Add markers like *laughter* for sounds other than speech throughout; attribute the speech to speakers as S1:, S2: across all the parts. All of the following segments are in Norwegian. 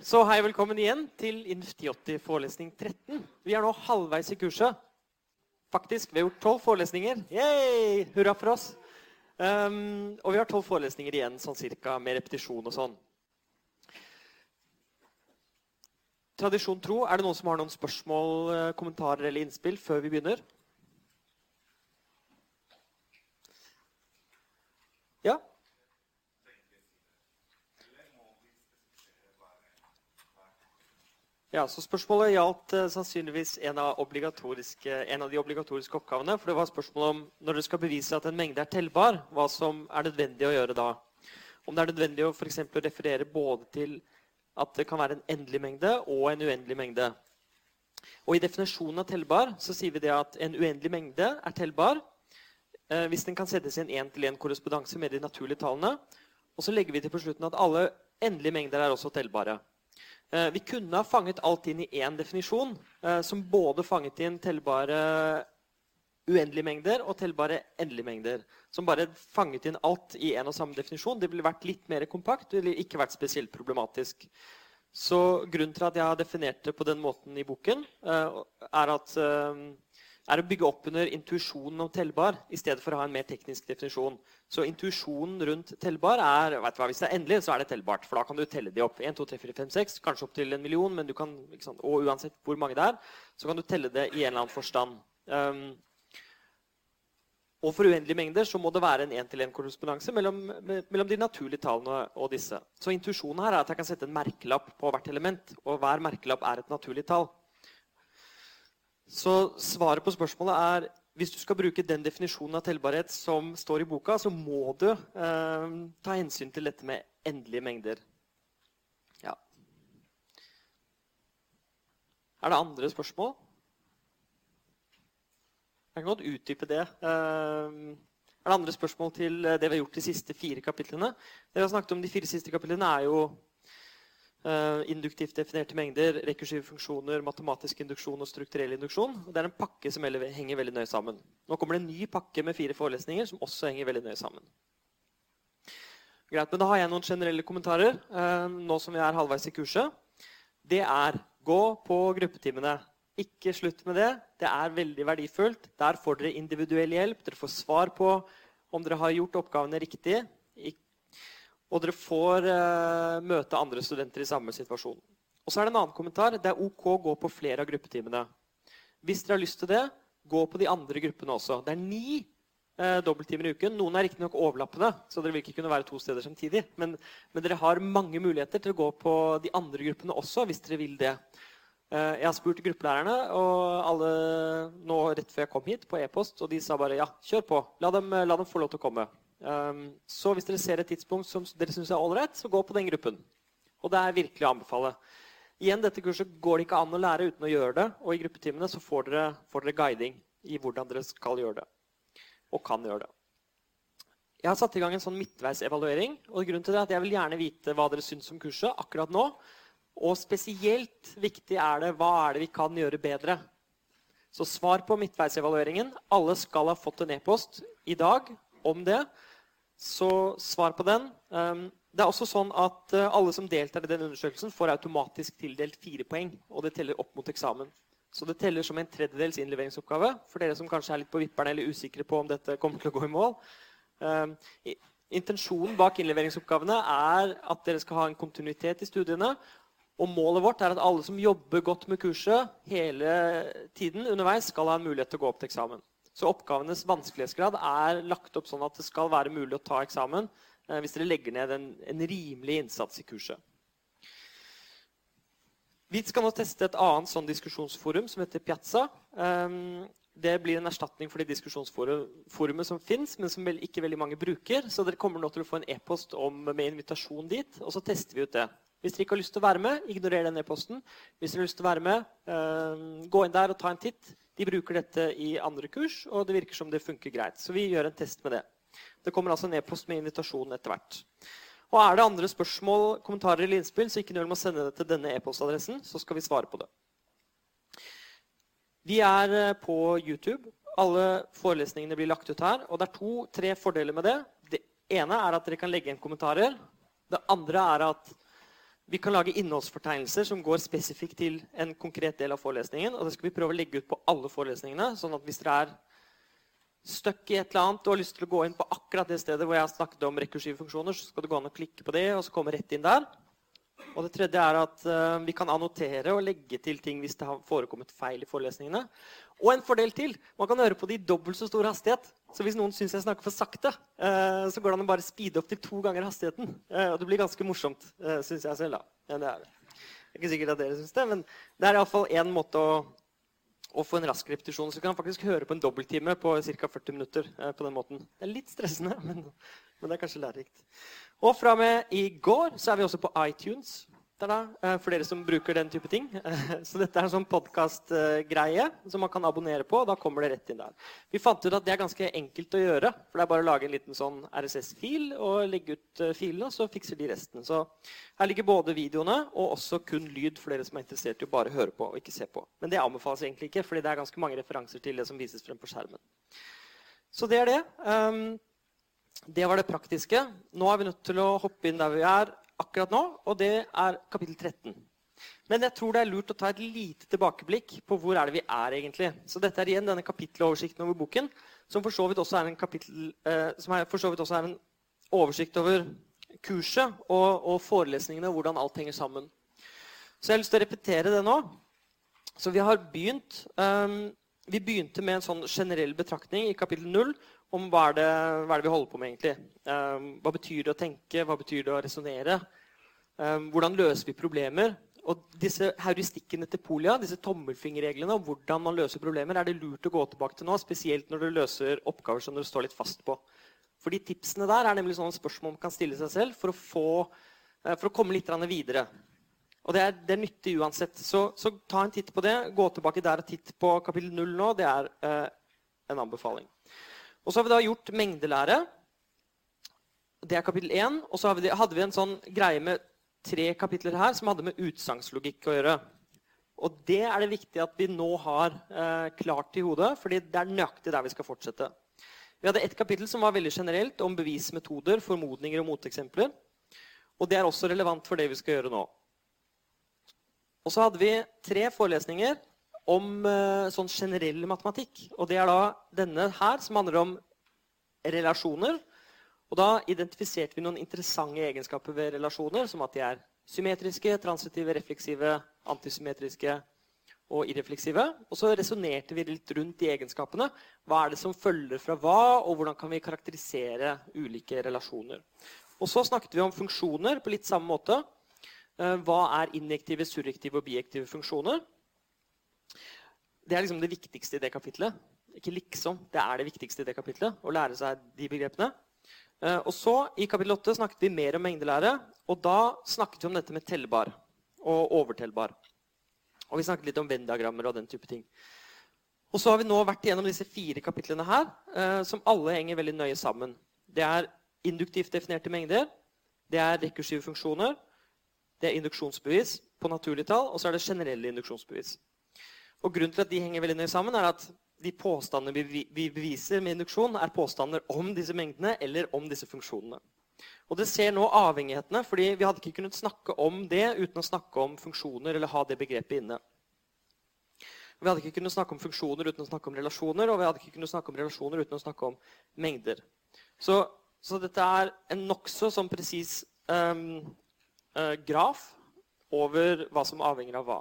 S1: Så hei, velkommen igjen til Inf80 forelesning 13. Vi er nå halvveis i kurset. Faktisk, vi har gjort tolv forelesninger. Yay! Hurra for oss. Um, og vi har tolv forelesninger igjen, sånn cirka, med repetisjon og sånn. Tradisjon tro, er det noen som har noen spørsmål, eh, kommentarer eller innspill før vi begynner? Ja? Ja, så Spørsmålet gjaldt uh, sannsynligvis en av, en av, de obligatoriske oppgavene. for det var spørsmålet om Når dere skal bevise at en mengde er tellbar, hva som er nødvendig å gjøre da. Om det er nødvendig å, for referere både til at det kan være en endelig mengde og en uendelig mengde. Og I definisjonen av tellbar så sier vi det at en uendelig mengde er tellbar uh, hvis den kan settes i en én-til-én-korrespondanse med de naturlige tallene. Og så legger vi til på slutten at alle endelige mengder er også tellbare. Eh, vi kunne ha fanget alt inn i én definisjon, eh, som både fanget inn tellbare uendelige mengder og tellbare endelige mengder. Som bare fanget inn alt i en og samme definisjon. Det ville vært litt mer kompakt. Ville ikke vært spesielt problematisk. Så grunnen til at jeg har definert det på den måten i boken, eh, er at er å bygge opp under intuisjonen om tellbar i stedet for å ha en mer teknisk definisjon. Så intuisjonen rundt tellbar er vet du hva, Hvis det er endelig, så er det tellbart. For da kan du telle de opp. 1, 2, 3, 4, 5, 6, kanskje opp til en million. men du kan, Og uansett hvor mange det er, så kan du telle det i en eller annen forstand. Um, og for uendelige mengder så må det være en én-til-én-korrespondanse mellom, mellom, de naturlige tallene og disse. Så intuisjonen her er at jeg kan sette en merkelapp på hvert element. Og hver merkelapp er et naturlig tall. Så svaret på spørsmålet er hvis du skal bruke den definisjonen av tellbarhet som står i boka, så må du eh, ta hensyn til dette med endelige mengder. Ja. Er det andre spørsmål? Jeg kan godt utdype det. Eh, er det andre spørsmål til det vi har gjort de siste fire kapitlene? Det vi har snakket om De fire siste kapitlene er jo induktivt definerte mengder, rekursive funksjoner, matematisk induksjon og strukturell induksjon. Det er en pakke som henger veldig nøye sammen. Nå kommer det en ny pakke med fire forelesninger som også henger veldig nøye sammen. Greit, men Da har jeg noen generelle kommentarer uh, nå som vi er halvveis i kurset. Det er gå på gruppetimene. Ikke slutt med det. Det er veldig verdifullt. Der får dere individuell hjelp. Dere får svar på om dere har gjort oppgavene riktig. Og dere får eh, møte andre studenter i samme situasjon. Og så er det en annen kommentar. Det er ok å gå på flere av gruppetimene. Hvis dere har lyst til det, gå på de andre gruppene også. Det er ni eh, dobbelttimer i uken. Noen er riktignok overlappende, så dere vil ikke kunne være to steder samtidig. Men, men, dere har mange muligheter til å gå på de andre gruppene også, hvis dere vil det. Eh, jeg har spurt gruppelærerne og alle nå rett før jeg kom hit, på e-post, og de sa bare ja, kjør på. La dem, la dem få lov til å komme. Um, så hvis dere ser et tidspunkt som dere syns er ålreit, så gå på den gruppen. Og det er virkelig å anbefale. Igjen, dette kurset går det ikke an å lære uten å gjøre det. Og i gruppetimene så får dere, får dere guiding i hvordan dere skal gjøre det. Og kan gjøre det. Jeg har satt i gang en sånn midtveisevaluering. og grunnen til det er at Jeg vil gjerne vite hva dere syns om kurset akkurat nå. Og spesielt viktig er det hva er det vi kan gjøre bedre. Så svar på midtveisevalueringen. Alle skal ha fått en e-post i dag om det. Så svar på den. Um, det er også sånn at uh, Alle som deltar i den undersøkelsen, får automatisk tildelt fire poeng. Og det teller opp mot eksamen. Så det teller som en tredjedels innleveringsoppgave for dere som kanskje er litt på vipperne eller usikre på om dette kommer til å gå i mål. Um, intensjonen bak innleveringsoppgavene er at dere skal ha en kontinuitet i studiene. Og målet vårt er at alle som jobber godt med kurset hele tiden underveis, skal ha en mulighet til å gå opp til eksamen. Så oppgavenes vanskelighetsgrad er lagt opp sånn at det skal være mulig å ta eksamen eh, hvis dere legger ned en, en, rimelig innsats i kurset. Vi skal nå teste et annet sånn diskusjonsforum som heter Piazza. Um, det blir en erstatning for det diskusjonsforumet som fins, men som ikke veldig mange bruker. Så dere kommer nå til å få en e-post med invitasjon dit, og så tester vi ut det. Hvis dere ikke har lyst til å være med, ignorer den e-posten. Hvis dere har lyst til å være med, um, gå inn der og ta en titt. De bruker dette i andre kurs, og det virker som det funker greit. Så vi gjør en test med det. Det kommer altså en e-post med invitasjon etter hvert. Og Er det andre spørsmål, kommentarer eller innspill, så ikke nøl med å sende det til denne e-postadressen, så skal vi svare på det. Vi er eh, på YouTube. Alle forelesningene blir lagt ut her. Og det er to-tre fordeler med det. Det ene er at dere kan legge inn kommentarer. Det andre er at vi kan lage innholdsfortegnelser som går spesifikt til en konkret del av forelesningen. Og det skal vi prøve å legge ut på alle forelesningene. sånn at hvis dere er stuck i et eller annet og har lyst til å gå inn på akkurat det stedet hvor jeg snakket om rekursive funksjoner, så skal du gå an og klikke på det og så komme rett inn der. Og det tredje er at uh, vi kan annotere og legge til ting hvis det har forekommet feil i forelesningene. Og en fordel til. Man kan høre på det i dobbelt så stor hastighet. Så hvis noen syns jeg snakker for sakte, uh, så går det an å bare speede opp til to ganger hastigheten. Uh, og det blir ganske morsomt, uh, syns jeg selv. da. Ja, det er det. Det er ikke sikkert at dere syns det, men det er iallfall én måte å, å, få en rask repetisjon. Så kan faktisk høre på en dobbelttime på ca. 40 minutter på den måten. Det er litt stressende, *laughs* men, men det er kanskje lærerikt. Og fra med i går så er vi også på iTunes. Da, for dere som bruker den type ting. *laughs* Så dette er en sånn podkastgreie som man kan abonnere på. og Da kommer det rett inn der. Vi fant ut at det er ganske enkelt å gjøre. For det er bare å lage en liten sånn RSS-fil og legge ut filene, og så fikser de resten. Så her ligger både videoene og også kun lyd for dere som er interessert i å bare høre på og ikke se på. Men det anbefales egentlig ikke, fordi det er ganske mange referanser til det som vises frem på skjermen. Så det er det. Um, det var det praktiske. Nå er vi nødt til å hoppe inn der vi er akkurat nå, og det er kapittel 13. Men jeg tror det er lurt å ta et lite tilbakeblikk på hvor er det vi er egentlig. Så dette er igjen denne kapitteloversikten over boken, som for så vidt også er en, kapittel, eh, er, også er en oversikt over kurset og, og forelesningene hvordan alt henger sammen. Så jeg har lyst til å repetere det nå. Så vi har begynt um, Vi begynte med en sånn generell betraktning i kapittel 0 om hva er, det, hva er det vi holder på med, egentlig. Um, hva betyr det å tenke? Hva betyr det å resonnere? Um, hvordan løser vi problemer? Og disse heuristikkene til Polia, disse tommelfingerreglene om hvordan man løser problemer, er det lurt å gå tilbake til nå, spesielt når du løser oppgaver som du står litt fast på. For de tipsene der er nemlig sånne spørsmål man kan stille seg selv for å, få, uh, for å komme litt videre. Og det er, det er nyttig uansett. Så, så, ta en titt på det. Gå tilbake der og titt på kapittel 0 nå. Det er eh, en anbefaling. Og så har vi da gjort mengdelære. Det er kapittel 1. Og så hadde vi en sånn greie med tre kapitler her som hadde med utsagnslogikk å gjøre. Og det er det viktig at vi nå har eh, klart i hodet, fordi det er nøyaktig der vi skal fortsette. Vi hadde et kapittel som var veldig generelt om bevismetoder, formodninger og moteksempler. Og det er også relevant for det vi skal gjøre nå. Og så hadde vi tre forelesninger om uh, sånn generell matematikk. Og det er da denne her, som handler om relasjoner. Og da identifiserte vi noen interessante egenskaper ved relasjoner, som at de er symmetriske, transitive, refleksive, antisymmetriske og irrefleksive. Og så resonnerte vi litt rundt de egenskapene. Hva er det som følger fra hva, og hvordan kan vi karakterisere ulike relasjoner. Og så snakket vi om funksjoner på litt samme måte. Eh, hva er injektive, surrektive og biektive funksjoner? Det er liksom det viktigste i det kapitlet. Ikke liksom, det er det viktigste i det kapitlet. Å lære seg de begrepene. Eh, og så, I kapittel 8 snakket vi mer om mengdelære. Og da snakket vi om dette med tellbar og overtellbar. Og vi snakket litt om Venn-diagrammer og den type ting. Og så har vi nå vært igjennom disse fire kapitlene her, eh, som alle henger veldig nøye sammen. Det er induktivt definerte mengder, det er rekursive funksjoner, det er induksjonsbevis på naturlige tall, og så er det generelle induksjonsbevis. Og Grunnen til at de henger veldig nøye sammen, er at de påstandene vi, vi beviser med induksjon, er påstander om disse mengdene eller om disse funksjonene. Og Det ser nå avhengighetene, fordi vi hadde ikke kunnet snakke om det uten å snakke om funksjoner eller ha det begrepet inne. Vi hadde ikke kunnet snakke om funksjoner uten å snakke om relasjoner, og vi hadde ikke kunnet snakke om relasjoner uten å snakke om mengder. Så, så dette er en nokså sånn presis um, uh, graf over hva som avhenger av hva.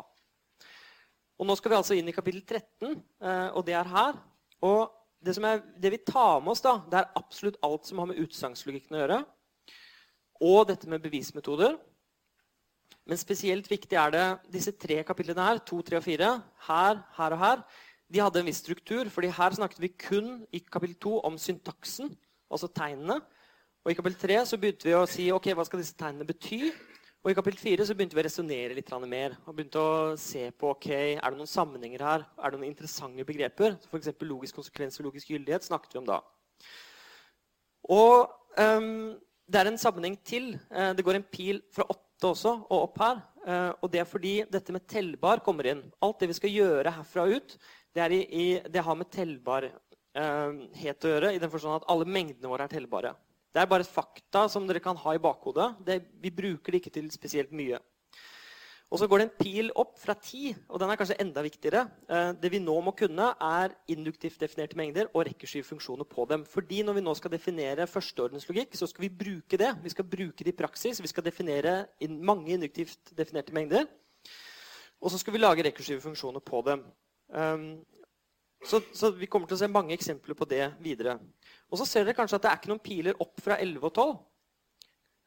S1: Og Nå skal vi altså inn i kapittel 13, eh, og det er her. Og det, er, det, vi tar med oss, da, det er absolutt alt som har med utsagnslogikken å gjøre. Og dette med bevismetoder. Men spesielt viktig er det disse tre kapitlene her, 2, 3 og 4, her, her og her. De hadde en viss struktur, fordi her snakket vi kun i kapittel 2 om syntaksen, altså tegnene. Og i kapittel 3 så begynte vi å si ok, hva skal disse tegnene bety. Og I kapittel 4 så begynte vi å resonnere litt mer. og begynte å se på ok, er det noen sammenhenger her. Er det noen interessante begreper? F.eks. logisk konsekvens og logisk gyldighet snakket vi om da. Og um, det er en sammenheng til. Uh, det går en pil fra åtte også og opp her. Uh, og det er fordi dette med tellbar kommer inn. Alt det vi skal gjøre herfra ut, det, i, i, det har med tellbarhet uh, å gjøre. I den forstand at alle mengdene våre er tellbare. Det er bare fakta som dere kan ha i bakhodet. Det, vi bruker det ikke til spesielt mye. Og så går det en pil opp fra 10, og den er kanskje enda viktigere. Eh, det vi nå må kunne, er induktivt definerte mengder og rekkerskyve funksjoner på dem. Fordi når vi nå skal definere førsteordenslogikk, så skal vi bruke det. Vi skal bruke det i praksis. Vi skal definere mange induktivt definerte mengder. Og så skal vi lage rekkerskyve funksjoner på dem. Så, så, vi kommer til å se mange eksempler på det videre. Og så ser dere kanskje at det er ikke noen piler opp fra 11 og 12.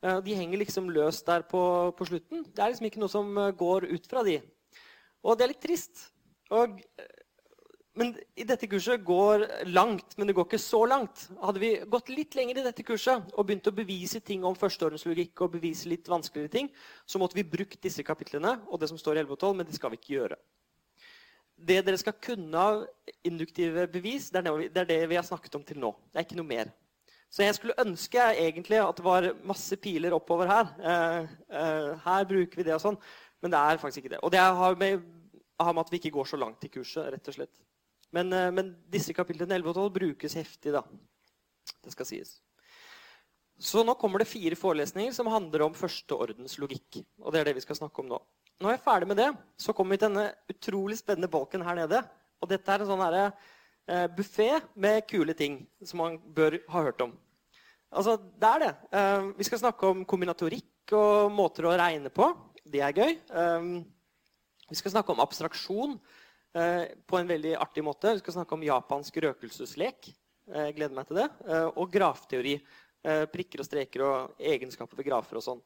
S1: Eh, de henger liksom løst der på, på, slutten. Det er liksom ikke noe som eh, går ut fra de. Og det er litt trist. Og, eh, men i dette kurset går langt, men det går ikke så langt. Hadde vi gått litt lenger i dette kurset og begynt å bevise ting om førsteordenslogikk og bevise litt vanskeligere ting, så måtte vi brukt disse kapitlene og det som står i 11 og 12, men det skal vi ikke gjøre. Det dere skal kunne av induktive bevis, det er, det, vi har snakket om til nå. Det er ikke noe mer. Så jeg skulle ønske egentlig at det var masse piler oppover her. Eh, eh, her bruker vi det og sånn. Men det er faktisk ikke det. Og det har med, har med at vi ikke går så langt i kurset, rett og slett. Men, eh, men disse kapitlene 11 og 12 brukes heftig, da. Det skal sies. Så nå kommer det fire forelesninger som handler om førsteordens logikk. Og det er det vi skal snakke om nå. Når jeg er ferdig med det, så kommer vi til denne utrolig spennende bolken her nede. Og dette er en sånn herre eh, buffé med kule ting som man bør ha hørt om. Altså, det er det. Eh, vi skal snakke om kombinatorikk og måter å regne på. Det er gøy. Eh, vi skal snakke om abstraksjon eh, på en veldig artig måte. Vi skal snakke om japansk røkelseslek. Jeg gleder meg til det. Og grafteori. prikker og streker og egenskaper ved grafer og sånn.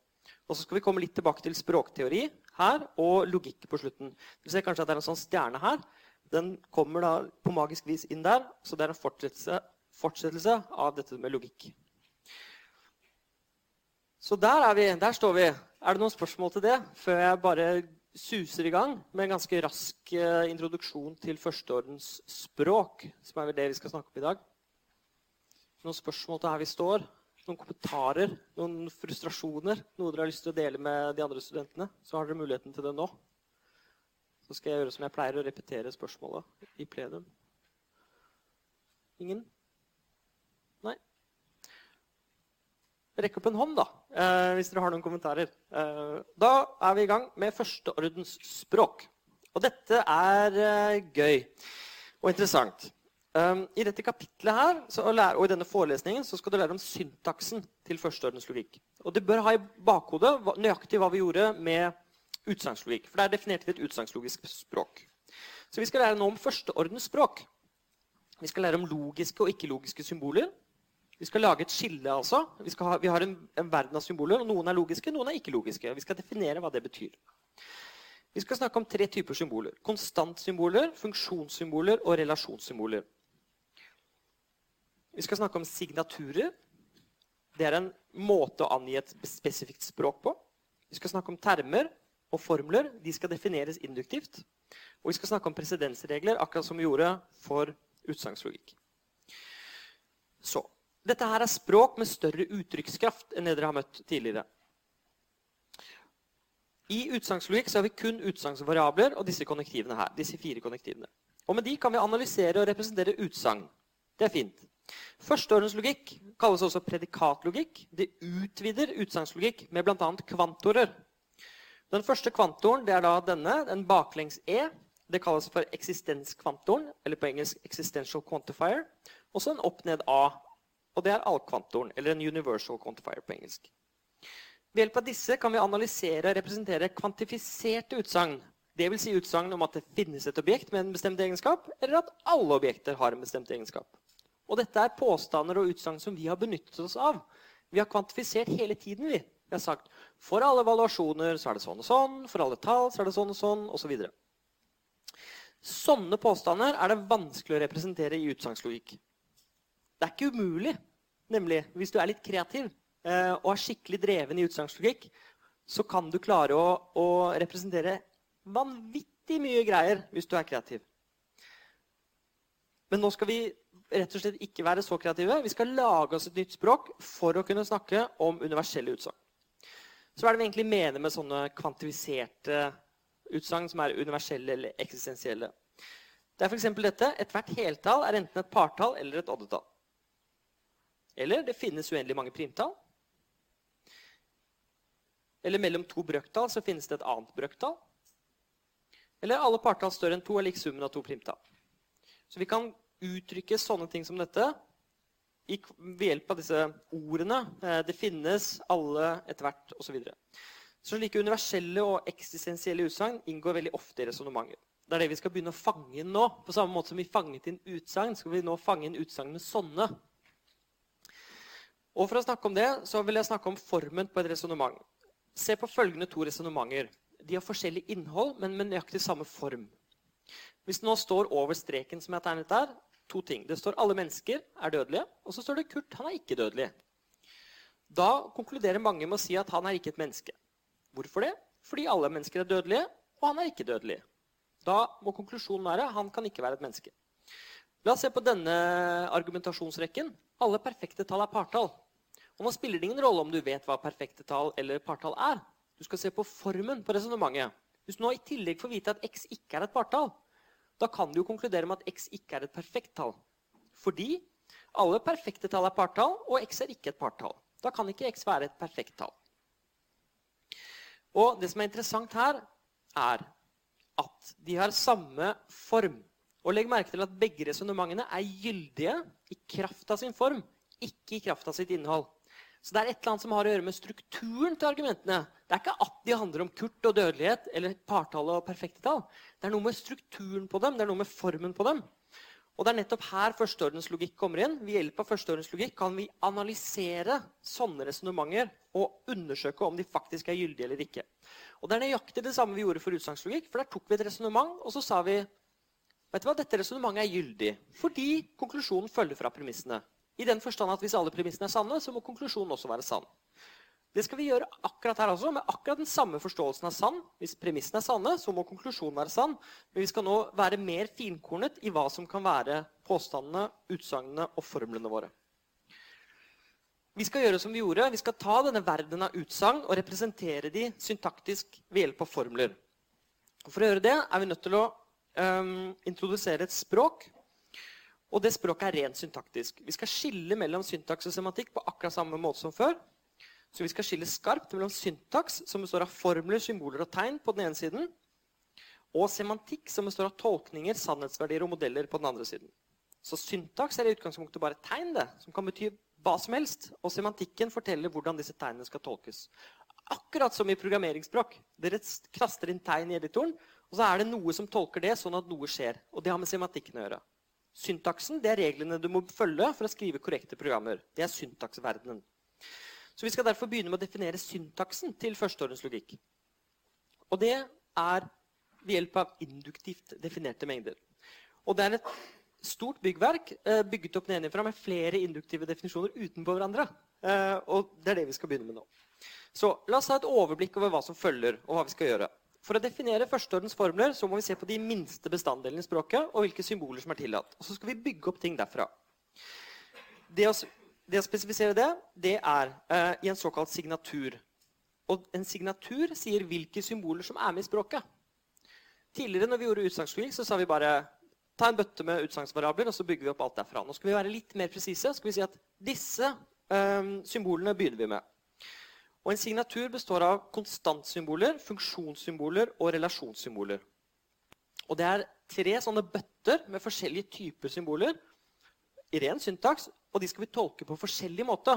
S1: Og så skal vi komme litt tilbake til språkteori her og logikk på slutten. Du ser kanskje at det er en sånn stjerne her den kommer da på magisk vis inn der. Så det er en fortsettelse, fortsettelse av dette med logikk. Så der er vi. Der står vi. Er det noen spørsmål til det før jeg bare suser i gang med en ganske rask eh, introduksjon til førsteordens språk, som er det vi skal snakke om i dag? Noen spørsmål til her vi står? Noen kommentarer? Noen frustrasjoner? Noe dere har lyst til å dele med de andre studentene? Så har dere muligheten til det nå. Så skal jeg gjøre som jeg pleier, å repetere spørsmålet i plenum. Ingen? Nei? Rekk opp en hånd, da, eh, hvis dere har noen kommentarer. Eh, da er vi i gang med førsteordens språk. Og dette er eh, gøy og interessant. Um, I dette kapitlet her, lære, og i denne forelesningen så skal du lære om syntaksen til førsteordens logikk. Og du bør ha i bakhodet nøyaktig hva vi gjorde med utsagnslogikk. For der definerte vi et utsagnslogisk språk. Så vi skal lære nå om førsteordens språk. Vi skal lære om logiske og ikke-logiske symboler. Vi skal lage et skille. altså. Vi, ha, vi har en, en, verden av symboler, og Noen er logiske, noen er ikke-logiske. Vi skal definere hva det betyr. Vi skal snakke om tre typer symboler. Konstantsymboler, funksjonssymboler og relasjonssymboler. Vi skal snakke om signaturer. Det er en måte å angi et spesifikt språk på. Vi skal snakke om termer, og formler de skal defineres induktivt. Og vi skal snakke om presedensregler, akkurat som vi gjorde for utsagnslogikk. Så dette her er språk med større uttrykkskraft enn det dere har møtt tidligere. I utsagnslogikk har vi kun utsagnsvariabler og disse konnektivene her. disse fire konnektivene. Og Med de kan vi analysere og representere utsagn. Det er fint. Førsteordenslogikk kalles også predikatlogikk. Det utvider utsagnslogikk med bl.a. kvantorer. Den første kvantoren er da denne, en baklengs E. Det kalles for eksistenskvantoren, eller på engelsk existential quantifier. Og så en opp-ned-A. Og det er allkvantoren, eller en universal quantifier på engelsk. Ved hjelp av disse kan vi analysere og representere kvantifiserte utsagn. Dvs. Si utsagn om at det finnes et objekt med en bestemt egenskap, eller at alle objekter har en bestemt egenskap. Og dette er påstander og utsagn som vi har benyttet oss av. Vi har kvantifisert hele tiden, vi. Vi har sagt for alle evaluasjoner så er det sånn og sånn, for alle tall så er det sånn og sånn, osv. Så Sånne påstander er det vanskelig å representere i utsagnslogikk. Det er ikke umulig, nemlig hvis du er litt kreativ eh, og er skikkelig dreven i utsagnslogikk, så kan du klare å, å representere vanvittig mye greier hvis du er kreativ. Men nå skal vi rett og slett ikke være så kreative. Vi skal lage oss et nytt språk for å kunne snakke om universelle utsagn. Så hva er det vi egentlig mener med sånne kvantifiserte utsagn som er universelle eller eksistensielle? Det er f.eks. dette. Ethvert heltall er enten et partall eller et oddetall. Eller det finnes uendelig mange primtall. eller mellom to brøktall så finnes det et annet brøktall. Eller alle partall større enn to er lik summen av to primtall. Så vi kan uttrykke sånne ting som dette ved hjelp av disse ordene. Eh, det finnes, alle, ethvert osv. Så, så slike universelle og eksistensielle utsagn inngår veldig ofte i resonnementet. Det er det vi skal begynne å fange inn nå. På samme måte som vi fanget inn utsagn, skal vi nå fange inn utsagn med sånne. Og For å snakke om det så vil jeg snakke om formen på et resonnement. Se på følgende to resonnementer. De har forskjellig innhold, men med nøyaktig samme form. Hvis det nå står over streken som jeg har tegnet der, to ting. Det står 'alle mennesker er dødelige', og så står det 'Kurt han er ikke dødelig'. Da konkluderer mange med å si at han er ikke et menneske. Hvorfor det? Fordi alle mennesker er dødelige, og han er ikke dødelig. Da må konklusjonen være han kan ikke være et menneske. La oss se på denne argumentasjonsrekken. Alle perfekte tall er partall. Og Nå spiller det ingen rolle om du vet hva perfekte tall eller partall er. Du skal se på formen på resonnementet. Hvis du nå i tillegg får vite at x ikke er et partall, da kan du jo konkludere med at x ikke er et perfekt tall. Fordi alle perfekte tall er partall, og x er ikke et partall. Da kan ikke x være et perfekt tall. Og det som er interessant her, er at de har samme form. Og legg merke til at begge resonnementene er gyldige i kraft av sin form, ikke i kraft av sitt innhold. Så det er et eller annet som har å gjøre med strukturen til argumentene. Det er ikke at de handler om kurt og dødelighet eller partall og perfekte tall. Det er noe med strukturen på dem, det er noe med formen på dem. Og det er nettopp her førsteordens logikk kommer inn. Ved hjelp av førsteordens logikk kan vi analysere sånne resonnementer og undersøke om de faktisk er gyldige eller ikke. Og Det er nøyaktig det samme vi gjorde for utsagnslogikk. For der tok vi et resonnement, og så sa vi vet du hva, dette resonnementet er gyldig fordi konklusjonen følger fra premissene. I den forstand at hvis alle premissene er sanne, så må konklusjonen også være sann. Det skal vi gjøre akkurat her også, med akkurat den samme forståelsen av sann. Hvis premissene er sanne, så må konklusjonen være sann. Men vi skal nå være mer finkornet i hva som kan være påstandene, utsagnene og formlene våre. Vi skal gjøre som vi gjorde. Vi skal ta denne verden av utsagn og representere de syntaktisk ved hjelp av formler. For å gjøre det er vi nødt til å um, introdusere et språk. Og det språket er rent syntaktisk. Vi skal skille mellom syntaks og semantikk på akkurat samme måte som før. Så vi skal skille skarpt mellom syntaks, som består av formler, symboler og tegn, på den ene siden, og semantikk, som består av tolkninger, sannhetsverdier og modeller på den andre siden. Så syntaks er i utgangspunktet bare tegn, det, som kan bety hva som helst. Og semantikken forteller hvordan disse tegnene skal tolkes. Akkurat som i programmeringsspråk. Dere kraster inn tegn i editoren, og så er det noe som tolker det, sånn at noe skjer. Og det har med semantikken å gjøre. Syntaksen det er reglene du må følge for å skrive korrekte programmer. Det er syntaksverdenen. Så Vi skal derfor begynne med å definere syntaksen til førsteordens logikk. Og det er ved hjelp av induktivt definerte mengder. Og Det er et stort byggverk eh, bygget opp nedenfra med flere induktive definisjoner utenpå hverandre. Eh, og Det er det vi skal begynne med nå. Så La oss ha et overblikk over hva som følger, og hva vi skal gjøre. For å definere førsteordens formler så må vi se på de minste bestanddelene i språket og hvilke symboler som er tillatt. Og Så skal vi bygge opp ting derfra. Det å det å spesifisere det, det er uh, i en såkalt signatur. Og en signatur sier hvilke symboler som er med i språket. Tidligere når vi gjorde utsagnsskriling, så sa vi bare ta en bøtte med utsagnsvariabler, og så bygger vi opp alt derfra. Nå skal vi være litt mer presise. skal vi si at Disse um, symbolene begynner vi med. Og En signatur består av konstantsymboler, funksjonssymboler og relasjonssymboler. Og Det er tre sånne bøtter med forskjellige typer symboler i ren syntaks og de skal vi tolke på forskjellig måte.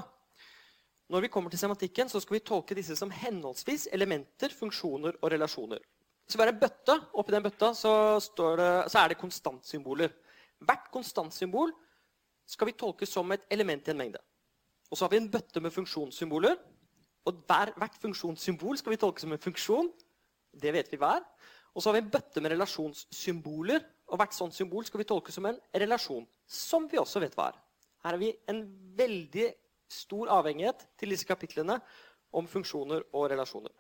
S1: Når vi kommer til sematikken, så skal vi tolke disse som henholdsvis elementer, funksjoner og relasjoner. Hvis vi har en bøtte, oppi den bøtta så, det, så er det konstantsymboler. Hvert konstantsymbol skal vi tolke som et element i en mengde. Og så har vi en bøtte med funksjonssymboler. Og hver, hvert funksjonssymbol skal vi tolke som en funksjon. Det vet vi hver. Og så har vi en bøtte med relasjonssymboler. Og hvert sånt symbol skal vi tolke som en relasjon, som vi også vet hva er. Her har vi en veldig stor avhengighet til disse kapitlene om funksjoner og relasjoner.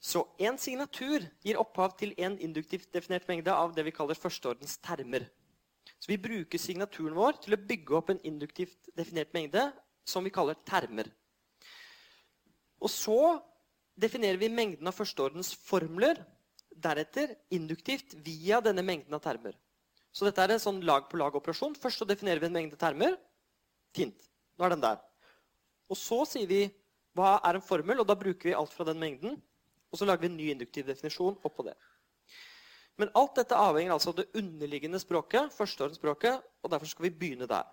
S1: Så en signatur gir opphav til en induktivt definert mengde av det vi kaller førsteordens termer. Så vi bruker signaturen vår til å bygge opp en induktivt definert mengde som vi kaller termer. Og så definerer vi mengden av førsteordens formler, deretter induktivt via denne mengden av termer. Så dette er en sånn lag-på-lag-operasjon. Først så definerer vi en mengde termer. Fint. Nå er den der. Og så sier vi Hva er en formel? Og da bruker vi alt fra den mengden. Og så lager vi en ny induktiv definisjon oppå det. Men alt dette avhenger altså av det underliggende språket, førsteårsspråket, og derfor skal vi begynne der.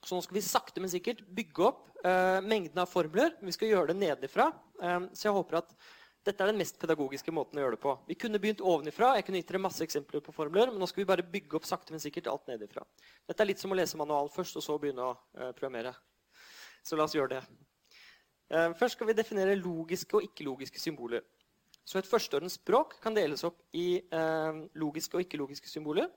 S1: Så nå skal vi sakte, men sikkert bygge opp eh, mengden av formler. Vi skal gjøre det nedenfra. Eh, så jeg håper at dette er den mest pedagogiske måten å gjøre det på. Vi kunne begynt ovenifra. Jeg kunne gitt dere masse eksempler på formler, men nå skal vi bare bygge opp sakte, men sikkert alt nedifra. Dette er litt som å lese manualen først, og så begynne å eh, programmere. Så la oss gjøre det. Eh, først skal vi definere logiske og ikke-logiske symboler. Så et førsteordens språk kan deles opp i eh, logiske og ikke-logiske symboler.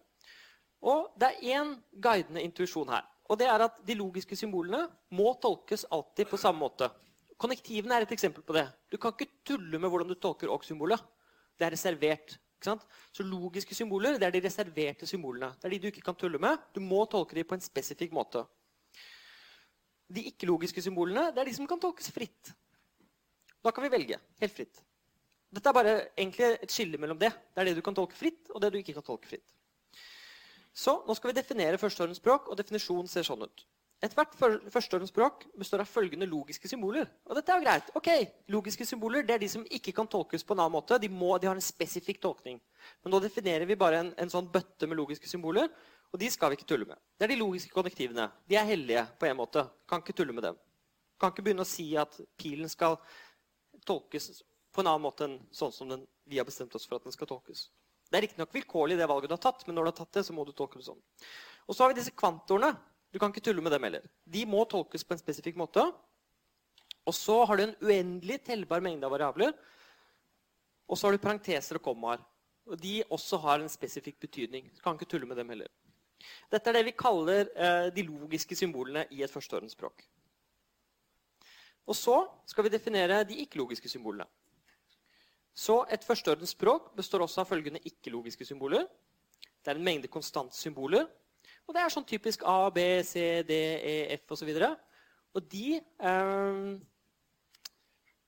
S1: Og det er én guidende intuisjon her. Og det er at de logiske symbolene må tolkes alltid på samme måte. Konnektivene er et eksempel på det. Du kan ikke tulle med hvordan du tolker og-symbolet. Det er reservert. Så logiske symboler det er de reserverte symbolene. Det er de du ikke kan tulle med. Du må tolke dem på en spesifikk måte. De ikke-logiske symbolene det er de som kan tolkes fritt. Da kan vi velge helt fritt. Dette er bare egentlig et skille mellom det. Det er det du kan tolke fritt, og det du ikke kan tolke fritt. Så nå skal vi definere førsteordensspråk, og definisjonen ser sånn ut. Ethvert førsteordensspråk består av følgende logiske symboler. Og dette er jo greit. Ok, Logiske symboler det er de som ikke kan tolkes på en annen måte. De, må, de har en spesifikk tolkning. Men nå definerer vi bare en, en, sånn bøtte med logiske symboler, og de skal vi ikke tulle med. Det er de logiske konnektivene. De er hellige på en måte. Kan ikke tulle med dem. Kan ikke begynne å si at pilen skal tolkes på en annen måte enn sånn som den, vi har bestemt oss for at den skal tolkes. Det er riktignok vilkårlig, det valget du har tatt, men når du har tatt det, så må du tolke det sånn. Og så har vi disse kvantorene. Du kan ikke tulle med dem heller. De må tolkes på en spesifikk måte. Og så har du en uendelig tellbar mengde av variabler. Og så har du parenteser og kommaer. Og de også har en spesifikk betydning. Du kan ikke tulle med dem heller. Dette er det vi kaller eh, de logiske symbolene i et førsteordensspråk. Og så skal vi definere de ikke-logiske symbolene. Så et førsteordens språk består også av følgende ikke-logiske symboler. Det er en mengde konstante symboler. Og det er sånn typisk A, B, C, D, E, F osv. Og, så og de eh,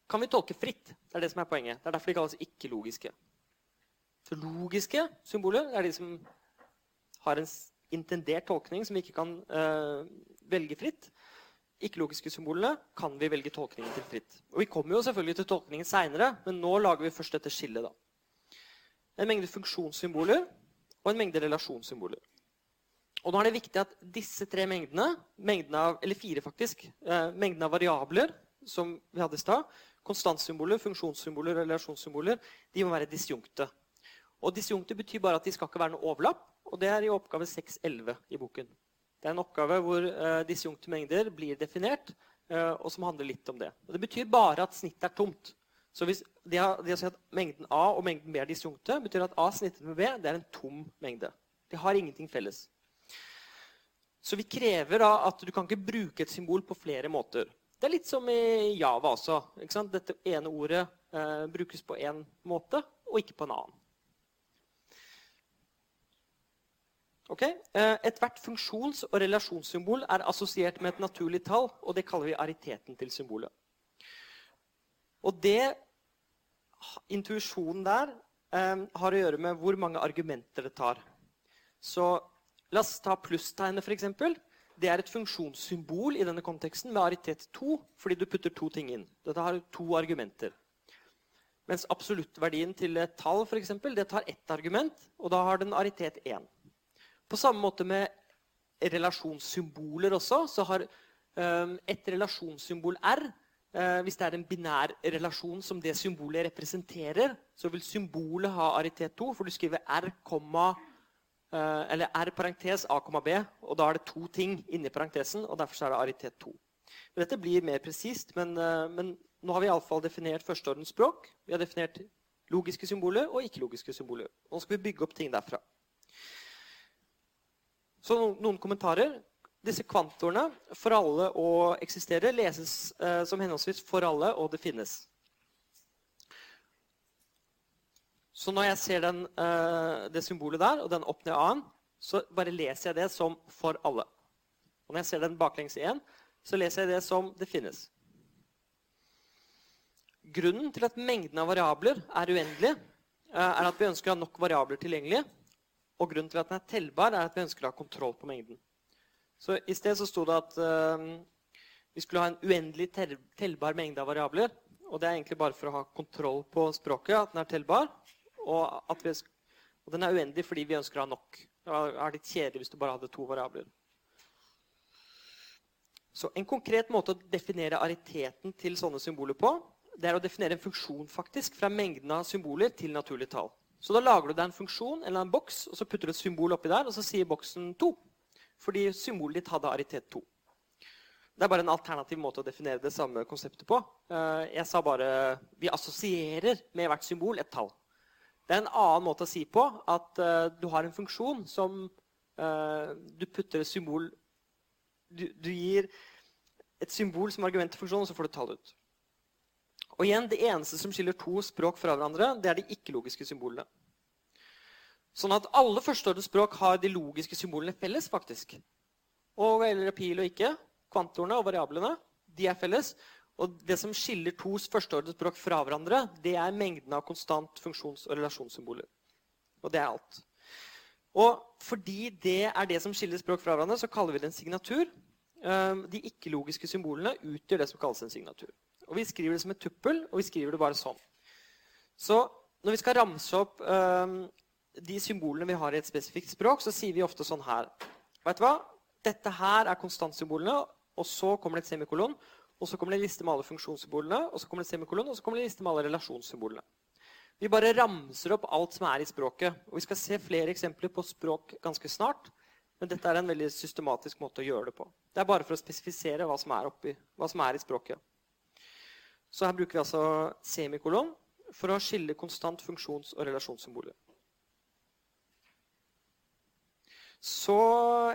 S1: kan vi tolke fritt. Det er det som er poenget. Det er derfor de kalles ikke-logiske. Så logiske symboler er de som har en intendert tolkning som vi ikke kan eh, velge fritt ikke-logiske symbolene kan vi velge tolkningen til fritt. Og Vi kommer jo selvfølgelig til tolkningen seinere, men nå lager vi først dette skillet. da. En mengde funksjonssymboler og en mengde relasjonssymboler. Og nå er det viktig at disse tre mengdene, mengdene av, eller fire faktisk, eh, mengden av variabler som vi hadde i stad, konstantsymboler, funksjonssymboler relasjonssymboler, de må være disjunkte. Og disjunkte betyr bare at de skal ikke være noe overlapp, og det er i oppgave 6.11 i boken. Det er en oppgave hvor eh, disjunkte mengder blir definert, eh, og som handler litt om det. Og det betyr bare at snittet er tomt. Så hvis de har, de har si at Mengden A og mengden B er disjunkte, betyr at A snittet med B det er en tom mengde. De har ingenting felles. Så vi krever da at du kan ikke bruke et symbol på flere måter. Det er litt som i Java også. Dette ene ordet eh, brukes på én måte, og ikke på en annen. Okay? Eh, ethvert funksjons- og relasjonssymbol er assosiert med et naturlig tall, og det kaller vi ariteten til symbolet. Og det, Intuisjonen der eh, har å gjøre med hvor mange argumenter det tar. Så La oss ta plusstegnet, f.eks. Det er et funksjonssymbol i denne konteksten med aritet 2, fordi du putter to ting inn. Dette har to argumenter. Mens absoluttverdien til et tall for eksempel, det tar ett argument, og da har den aritet 1. På samme måte med relasjonssymboler også, så har um, et relasjonssymbol R uh, Hvis det er en binær relasjon som det symbolet representerer, så vil symbolet ha aritet 2, for du skriver R, eller R parentes A, B, og da er det to ting inni parentesen, og derfor er det aritet 2. Dette blir mer presist, men, uh, men nå har vi iallfall definert førsteordens språk. Vi har definert logiske symboler og ikke-logiske symboler. Nå skal vi bygge opp ting derfra. Så noen kommentarer. Disse kvantorene, for alle å eksistere, leses eh, som henholdsvis 'for alle' og 'det finnes'. Så når jeg ser den, eh, det symbolet der, og den opp ned a-en, så bare leser jeg det som 'for alle'. Og når jeg ser den baklengs igjen, så leser jeg det som 'det finnes'. Grunnen til at mengden av variabler er uendelig, eh, er at vi ønsker å ha nok variabler tilgjengelig og grunnen til at den er tellbar, er at vi ønsker å ha kontroll på mengden. Så I sted så sto det at uh, vi skulle ha en uendelig tellbar mengde av variabler. Og det er egentlig bare for å ha kontroll på språket at den er tellbar. Og, vi, og den er uendelig fordi vi ønsker å ha nok. Det er litt kjedelig hvis du bare hadde to variabler. Så En konkret måte å definere ariteten til sånne symboler på, det er å definere en funksjon faktisk fra mengden av symboler til naturlig tall. Så Da lager du deg en funksjon eller en boks, og så putter du et symbol oppi der, og så sier boksen 2. Fordi symbolet ditt hadde aritet 2. Det er bare en alternativ måte å definere det samme konseptet på. Eh, jeg sa bare vi assosierer med hvert symbol et tall. Det er en annen måte å si på at uh, du har en funksjon som uh, du putter et symbol du, du, gir et symbol som argument til funksjonen, og så får du tall ut. Og igjen, Det eneste som skiller to språk fra hverandre, det er de ikke-logiske symbolene. Sånn at alle førsteordens språk har de logiske symbolene felles. faktisk. Og eller pil og ikke, kvantorene og variablene, de er felles. Og det som skiller to førsteordens språk fra hverandre, det er mengden av konstant funksjons- og relasjonssymboler. Og det er alt. Og fordi det er det som skiller språk fra hverandre, så kaller vi det en signatur. Ehm, de ikke-logiske symbolene utgjør det som kalles en signatur. Og Vi skriver det som et tuppel, og vi skriver det bare sånn. Så når vi skal ramse opp um, de symbolene vi har i et spesifikt språk, så sier vi ofte sånn her. Vet du hva? Dette her er konstantsymbolene, og så kommer det et semikolon. Og så kommer det en liste med alle funksjonssymbolene, og så kommer det et semikolon, og så kommer det en liste med alle relasjonssymbolene. Vi bare ramser opp alt som er i språket. Og vi skal se flere eksempler på språk ganske snart. Men dette er en veldig systematisk måte å gjøre det på. Det er bare for å spesifisere hva som er, oppi, hva som er i språket. Så her bruker vi altså semikolon for å skille konstant funksjons- og relasjonssymboler. Så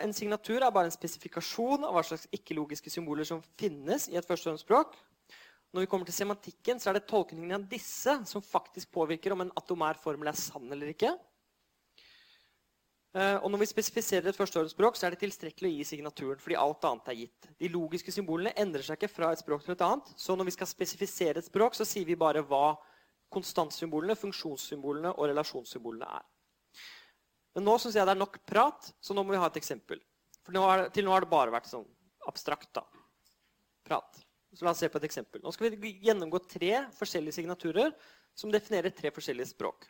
S1: en signatur er bare en spesifikasjon av hva slags ikke-logiske symboler som finnes i et førstehåndsspråk. Når vi kommer til semantikken, så er det tolkningen av disse som faktisk påvirker om en atomær formel er sann eller ikke. Eh, og når vi spesifiserer et førstehåndsspråk, så er det tilstrekkelig å gi signaturen. fordi alt annet er gitt. De logiske symbolene endrer seg ikke fra et språk til et annet. Så når vi skal spesifisere et språk, så sier vi bare hva konstantsymbolene, funksjonssymbolene og relasjonssymbolene er. Men nå syns jeg det er nok prat, så nå må vi ha et eksempel. For nå det, til nå har det bare vært sånn abstrakt da. prat. Så la oss se på et eksempel. Nå skal vi gjennomgå tre forskjellige signaturer som definerer tre forskjellige språk.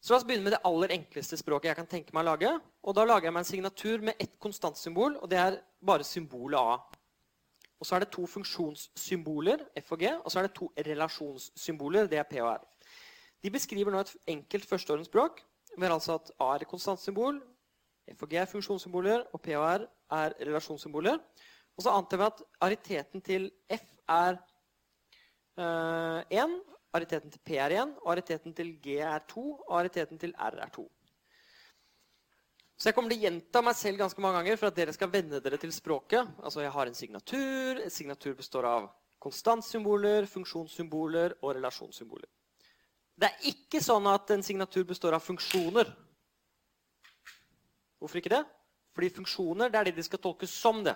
S1: Så La oss begynne med det aller enkleste språket jeg kan tenke meg å lage. Og Da lager jeg meg en signatur med ett konstantsymbol, og det er bare symbolet A. Og Så er det to funksjonssymboler, F og G, og så er det to relasjonssymboler, det er P og R. De beskriver nå et enkelt førsteordensspråk vi har altså at A er konstantsymbol, F og G er funksjonssymboler, og P og R er relasjonssymboler. Og så antar vi at ariteten til F er uh, eh, 1, ariteten til P er 1, og ariteten til G er 2, og ariteten til R er 2. Så jeg kommer til å gjenta meg selv ganske mange ganger for at dere skal venne dere til språket. Altså Jeg har en signatur. En signatur består av konstantsymboler, funksjonssymboler og relasjonssymboler. Det er ikke sånn at en signatur består av funksjoner. Hvorfor ikke det? Fordi funksjoner det er det de skal tolkes som det.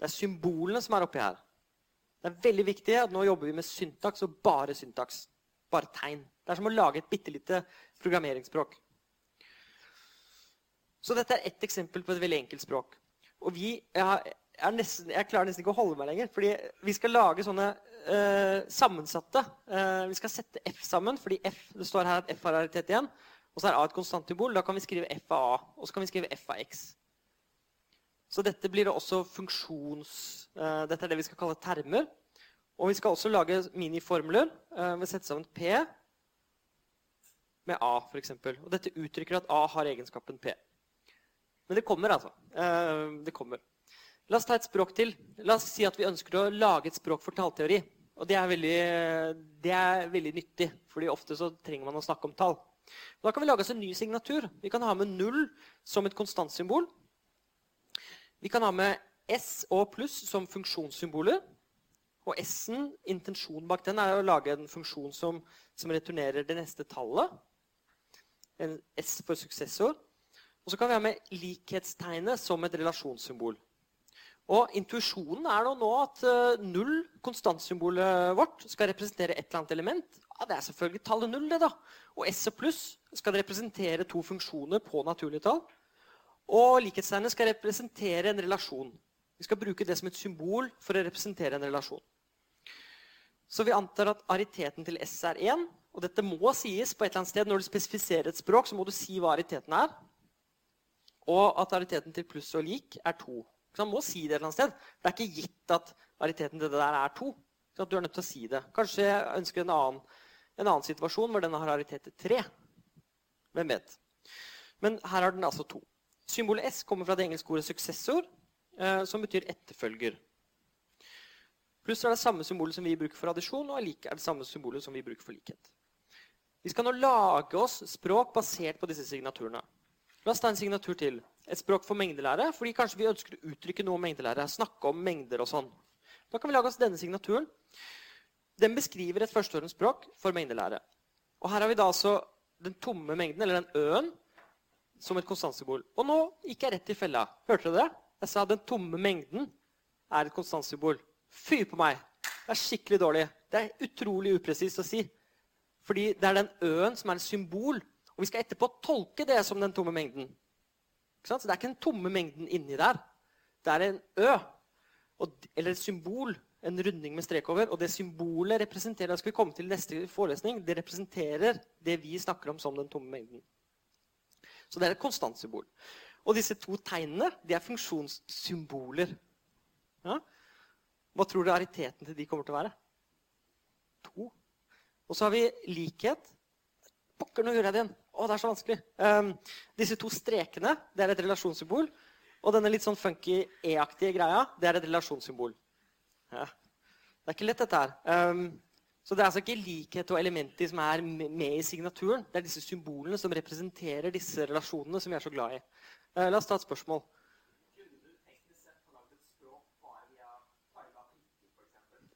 S1: Det er symbolene som er oppi her. Det er veldig viktig at nå jobber vi med syntaks og bare syntaks. Bare tegn. Det er som å lage et bitte lite programmeringsspråk. Så dette er ett eksempel på et veldig enkelt språk. Og vi, jeg, nesten, jeg klarer nesten ikke å holde meg lenger. fordi vi skal lage sånne uh, sammensatte. Uh, vi skal sette F sammen, fordi F, det står her at F har raritet igjen. Og så er A et konstantsymbol. Da kan vi skrive F av A. Og så kan vi skrive F av X. Så dette blir også funksjons... Uh, dette er det vi skal kalle termer. Og vi skal også lage miniformler uh, vi setter sammen P med A, f.eks. Og dette uttrykker at A har egenskapen P. Men det kommer, altså. Uh, det kommer. La oss ta et språk til. La oss si at vi ønsker å lage et språk for tallteori. Og det er veldig, det er veldig nyttig, fordi ofte så trenger man å snakke om tall. Da kan vi lage oss en ny signatur. Vi kan ha med null som et konstantsymbol. Vi kan ha med S og pluss som funksjonssymboler. Og S-en, intensjonen bak den, er å lage en funksjon som, som returnerer det neste tallet. En S for suksessor. Og så kan vi ha med likhetstegnet som et relasjonssymbol. Og intuisjonen er nå at uh, null, konstantsymbolet vårt, skal representere et eller annet element. Ja, Det er selvfølgelig tallet null. det da. Og S og pluss skal representere to funksjoner på naturlige tall. Og likhetstegnet skal representere en relasjon. Vi skal bruke det som et symbol for å representere en relasjon. Så vi antar at ariteten til S er 1. Og dette må sies på et eller annet sted. Når du spesifiserer et språk, så må du si hva ariteten er. Og at ariteten til pluss og lik er 2. Så man må si det et eller annet sted. Det er ikke gitt at ariteten til det der er to. Så du er nødt til å si det. Kanskje jeg ønsker en annen, en annen situasjon hvor denne har aritet til tre. Hvem vet. Men her har den altså to. Symbolet S kommer fra det engelske ordet 'successor', eh, som betyr etterfølger. Pluss er det samme symbolet som vi bruker for addisjon, og like er det samme symbolet som vi bruker for likhet. Vi skal nå lage oss språk basert på disse signaturene. La oss ta en signatur til. Et språk for mengdelære, fordi kanskje vi ønsker å uttrykke noe om mengdelære. Snakke om mengder og sånn. Da kan vi lage oss denne signaturen. Den beskriver et førsteårens språk for mengdelære. Og her har vi da altså den tomme mengden, eller den ø-en, som et konstantsymbol. Og nå gikk jeg rett i fella. Hørte dere det? Jeg sa den tomme mengden er et konstantsymbol. Fy på meg! Det er skikkelig dårlig. Det er utrolig upresist å si. Fordi det er den ø-en som er et symbol. Og vi skal etterpå tolke det som den tomme mengden. Så det er ikke den tomme mengden inni der. Det er en ø. eller et symbol. En runding med strek over. Og det symbolet representerer det skal vi komme til neste forelesning, det representerer det vi snakker om som den tomme mengden. Så det er et konstantsymbol. Og disse to tegnene de er funksjonssymboler. Ja? Hva tror du ariteten til de kommer til å være? To. Og så har vi likhet. Pokker, nå gjorde jeg det igjen. Å, det er så vanskelig. Um, disse to strekene det er et relasjonssymbol. Og denne litt sånn funky E-aktige greia det er et relasjonssymbol. Ja. Det er ikke lett, dette her. Um, så det er altså ikke likhet og elementer som er med i signaturen. Det er disse symbolene som representerer disse relasjonene som vi er så glad i. Uh, la oss ta et spørsmål.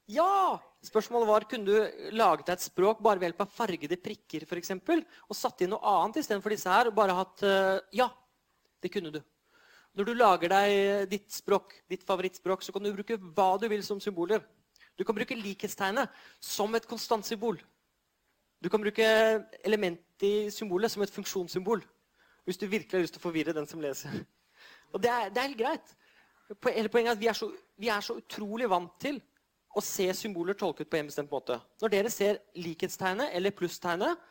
S1: Ja! Spørsmålet var kunne du laget deg et språk bare ved hjelp av fargede prikker for eksempel, og satt inn noe annet istedenfor disse her. og bare hatt, uh, Ja, det kunne du. Når du lager deg ditt språk, ditt favorittspråk, så kan du bruke hva du vil som symboler. Du kan bruke likhetstegnet som et konstant symbol. Du kan bruke elementet i symbolet som et funksjonssymbol. Hvis du virkelig har lyst til å forvirre den som leser. Og det er, det er helt greit. Hele poenget er at vi er, så, vi er så utrolig vant til å se symboler tolket på en bestemt måte. Når dere ser likhetstegnet eller plusstegnet,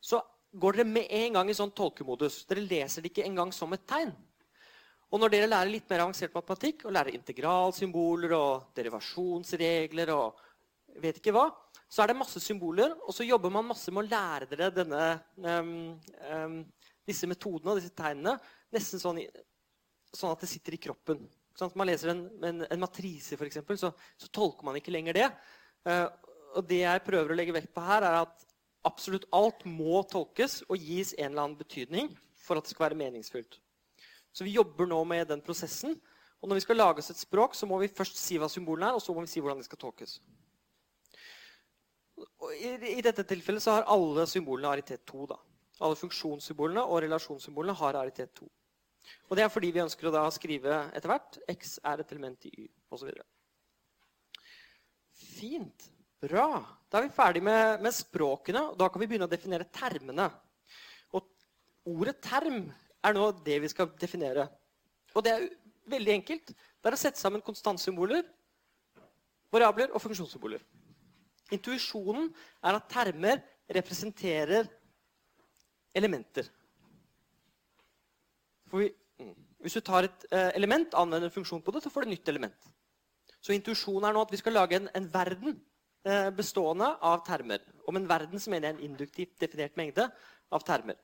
S1: så går dere med en gang i sånn tolkemodus. Dere leser det ikke engang som et tegn. Og når dere lærer litt mer avansert matematikk og lærer integralsymboler og derivasjonsregler og vet ikke hva, så er det masse symboler, og så jobber man masse med å lære dere denne, um, um, disse metodene og disse tegnene nesten sånn, sånn at det sitter i kroppen. Sånn at man leser en, en, en matrise, f.eks., så, så tolker man ikke lenger det. Uh, og det jeg prøver å legge vekt på her, er at absolutt alt må tolkes og gis en eller annen betydning for at det skal være meningsfylt. Så vi jobber nå med den prosessen. Og når vi skal lage oss et språk, så må vi først si hva symbolene er, og så må vi si hvordan de skal tolkes. I, I, dette tilfellet så har alle symbolene aritet 2. Da. Alle funksjonssymbolene og relasjonssymbolene har aritet 2. Og det er fordi vi ønsker å da skrive etter hvert x er et element i y, osv. Fint. Bra. Da er vi ferdig med, med, språkene. og Da kan vi begynne å definere termene. Og ordet term er nå det vi skal definere. Og det er veldig enkelt. Det er å sette sammen konstantsymboler, variabler og funksjonssymboler. Intuisjonen er at termer representerer elementer. Vi, mm. hvis du tar et eh, element, anvender en funksjon på det, så får du et nytt element. Så intuisjonen er nå at vi skal lage en, en verden eh, bestående av termer. Om en verden som mener en induktivt definert mengde av termer.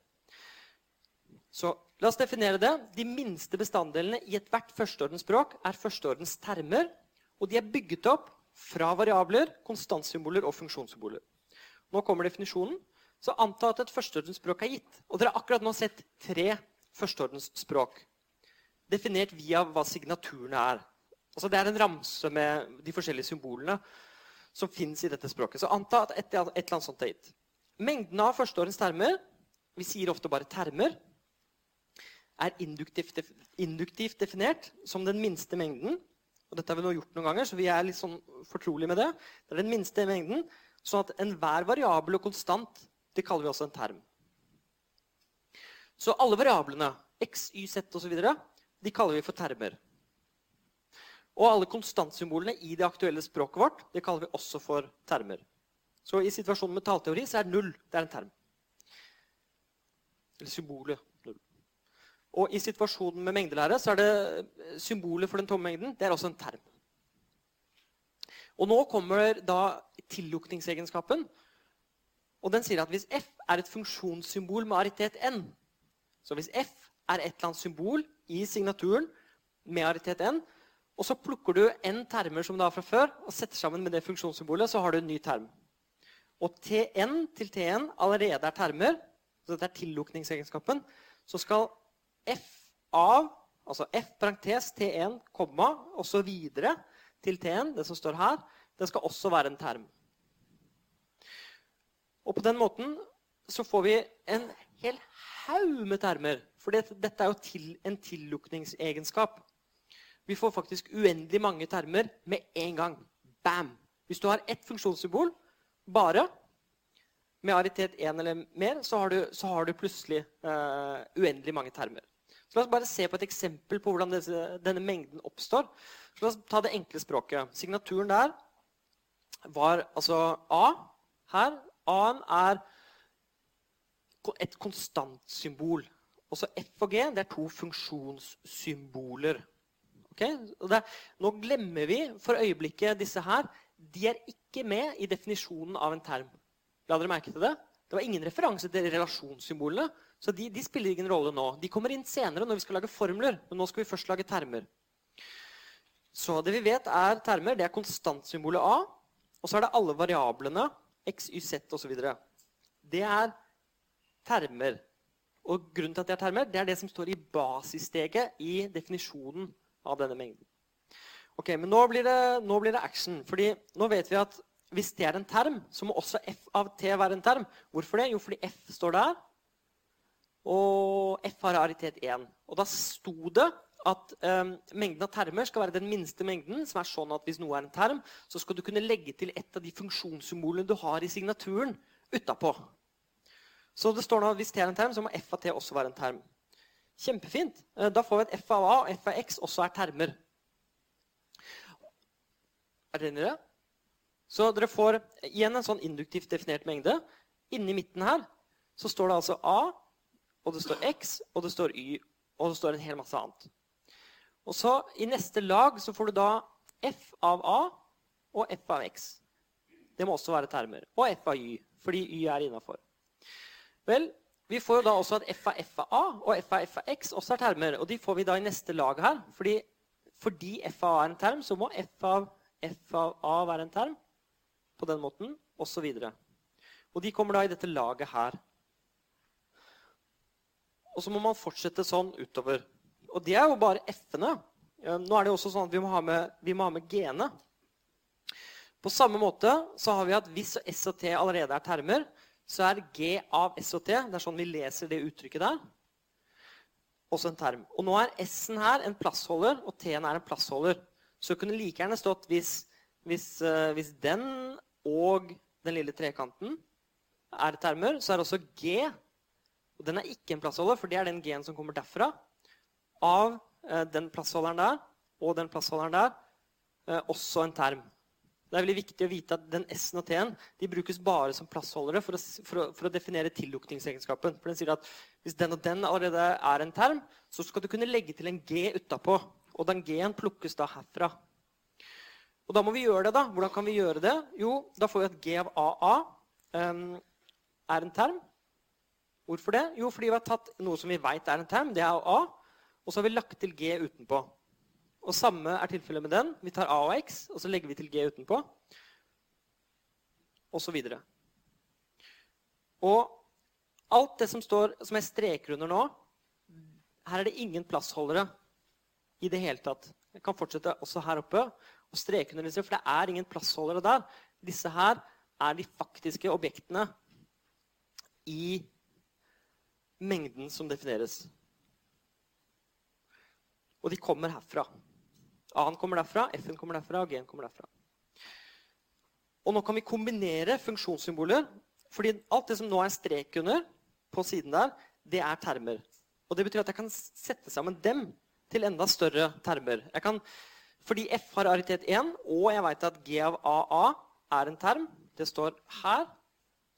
S1: Så la oss definere det. De minste bestanddelene i ethvert førsteordensspråk er førsteordens termer. Og de er bygget opp fra variabler, konstantsymboler og funksjonssymboler. Nå kommer definisjonen. Så anta at et førsteordens språk er gitt. Og dere har akkurat nå sett tre førsteordensspråk. Definert via hva signaturene er. Altså det er en ramse med de forskjellige symbolene som fins i dette språket. Så anta at et, et eller annet sånt er gitt. Mengden av førsteordens termer Vi sier ofte bare termer er induktivt, induktivt, definert som den minste mengden. Og dette har vi nå gjort noen ganger, så vi er litt sånn fortrolige med det. Det er den minste mengden, sånn at enhver variabel og konstant det kaller vi også en term. Så alle variablene, x, y, z osv., de kaller vi for termer. Og alle konstantsymbolene i det aktuelle språket vårt det kaller vi også for termer. Så i situasjonen med tallteori så er null det er en term. Eller symbolet null. Og i situasjonen med mengdelære så er det symbolet for den tomme mengden det er også en term. Og nå kommer da tillukningsegenskapen. Og den sier at hvis f er et funksjonssymbol med aritet n Så hvis f er et eller annet symbol i signaturen med aritet n, og så plukker du n termer som du har fra før, og setter sammen med det funksjonssymbolet, så har du en ny term. Og tn til tn allerede er termer, så dette er tillukningsegenskapen, så skal f av, altså f parentes tn, komma, og så videre til T-en, det som står her, det skal også være en term. Og på den måten så får vi en hel haug med termer. For dette, er jo til, en tillukningsegenskap. Vi får faktisk uendelig mange termer med en gang. Bam! Hvis du har ett funksjonssymbol bare med aritet 1 eller mer, så har du, så har du plutselig uh, uendelig mange termer. Så La oss bare se på et eksempel på hvordan disse, denne mengden oppstår. Så la oss ta det enkle språket. Signaturen der var altså A her. A-en er et konstantsymbol. Også F og G det er to funksjonssymboler. Okay? Det, nå glemmer vi for øyeblikket disse her. De er ikke med i definisjonen av en term. La dere merke til det? Det var ingen referanse til relasjonssymbolene. Så de, de, spiller ingen rolle nå. De kommer inn senere når vi skal lage formler. Men nå skal vi først lage termer. Så det vi vet er termer, det er konstantsymbolet A. Og så er det alle variablene x, y, z osv. Det er termer. Og grunnen til at det er termer, det er det som står i basissteget i definisjonen av denne mengden. Ok, Men nå blir, det, nå blir det action. fordi nå vet vi at hvis det er en term, så må også f av t være en term. Hvorfor det? Jo, fordi f står der, og f har raritet 1. Og da sto det at um, mengden av termer skal være den minste mengden. som er sånn at Hvis noe er en term, så skal du kunne legge til et av de funksjonssymbolene du har i signaturen utapå. Så det står nå at hvis t er en term, så må f av t også være en term. Kjempefint. Eh, da får vi at f av a og f av x også er termer. Er dere det? Så dere får igjen en sånn induktivt definert mengde. Inni midten her så står det altså A, og det står X, og det står Y, og det står en hel masse annet. Og så I neste lag så får du da F av A og F av X. Det må også være termer. Og F av Y, fordi Y er innafor. Vel, vi får jo da også at F av F av A og F av F av X også er termer. Og de får vi da i neste lag her. Fordi, fordi F av A er en term, så må F av F av A være en term på den måten, osv. Og, og de kommer da i dette laget her. Og så må man fortsette sånn utover. Og det er jo bare f-ene. Nå er det jo også sånn at vi må ha med, vi må ha med g-ene. På samme måte så har vi at hvis S og T allerede er termer, så er G av S og T Det er sånn vi leser det uttrykket der. Også en term. Og nå er S-en her en plassholder, og T-en er en plassholder. Så det kunne like gjerne stått hvis, hvis, uh, hvis den og den lille trekanten er termer, så er også G og Den er ikke en plassholder, for det er den G-en som kommer derfra. Av eh, den plassholderen der og den plassholderen der eh, også en term. Det er veldig viktig å vite at den S-en og T-en de brukes bare som plassholdere for å, for å, for å definere tillukningsegenskapen. For den sier at Hvis den og den allerede er en term, så skal du kunne legge til en G utapå. Og den G-en plukkes da herfra. Og da må vi gjøre det. da. Hvordan kan vi gjøre det? Jo, da får vi at G av AA um, er en term. Hvorfor det? Jo, fordi vi har tatt noe som vi vet er en term. Det er A. Og så har vi lagt til G utenpå. Og Samme er tilfellet med den. Vi tar A og X, og så legger vi til G utenpå. Og så videre. Og alt det som står som jeg streker under nå Her er det ingen plassholdere i det hele tatt. Jeg kan fortsette også her oppe og streke under disse, for det er ingen plassholdere der. Disse her er de faktiske objektene i mengden som defineres. Og de kommer herfra. A-en kommer derfra, F-en kommer derfra, og G-en kommer derfra. Og nå kan vi kombinere funksjonssymboler. fordi alt det som nå er strek under, på siden der, det er termer. Og det betyr at jeg kan sette sammen dem til enda større termer. Kan Fordi F har aritet 1, og jeg vet at G av AA er en term, det står her,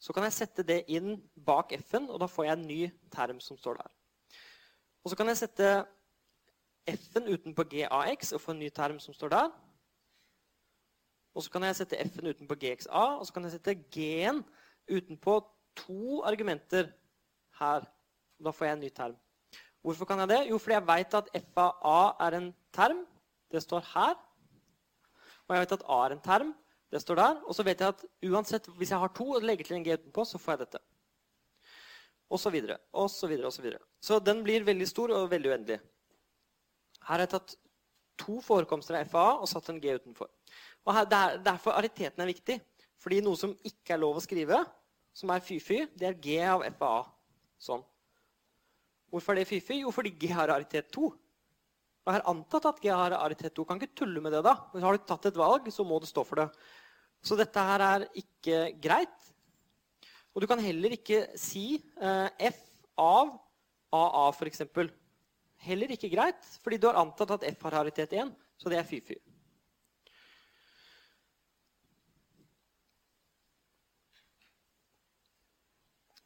S1: så kan jeg sette det inn bak F-en, og da får jeg en ny term som står der. Og så kan jeg sette F-en utenpå GAX og få en ny term som står der. Og så kan jeg sette F-en utenpå GXA, og så kan jeg sette G-en utenpå to argumenter her. Da får jeg en ny term. Hvorfor kan jeg det? Jo, fordi jeg vet at f av a er en term. Det står her. Og jeg vet at a er en term. Det står der. Og så vet jeg at uansett, hvis jeg har to og legger til en g utenpå, så får jeg dette. Og så videre, og så videre, og så videre. Så den blir veldig stor og veldig uendelig. Her har jeg tatt to forekomster av FAA og satt en G utenfor. Og her, der, Derfor ariteten er viktig. Fordi noe som ikke er lov å skrive, som er fy-fy, det er G av FAA. Sånn. Hvorfor er det fy-fy? Jo, fordi G har aritet 2. Og jeg har antatt at G har aritet 2. Kan ikke tulle med det, da. Hvis har du tatt et valg, så må du stå for det. Så dette her er ikke greit. Og du kan heller ikke si eh, F av AA, f.eks. Heller ikke greit, fordi du har antatt at F har haritet 1, så det er fy-fy.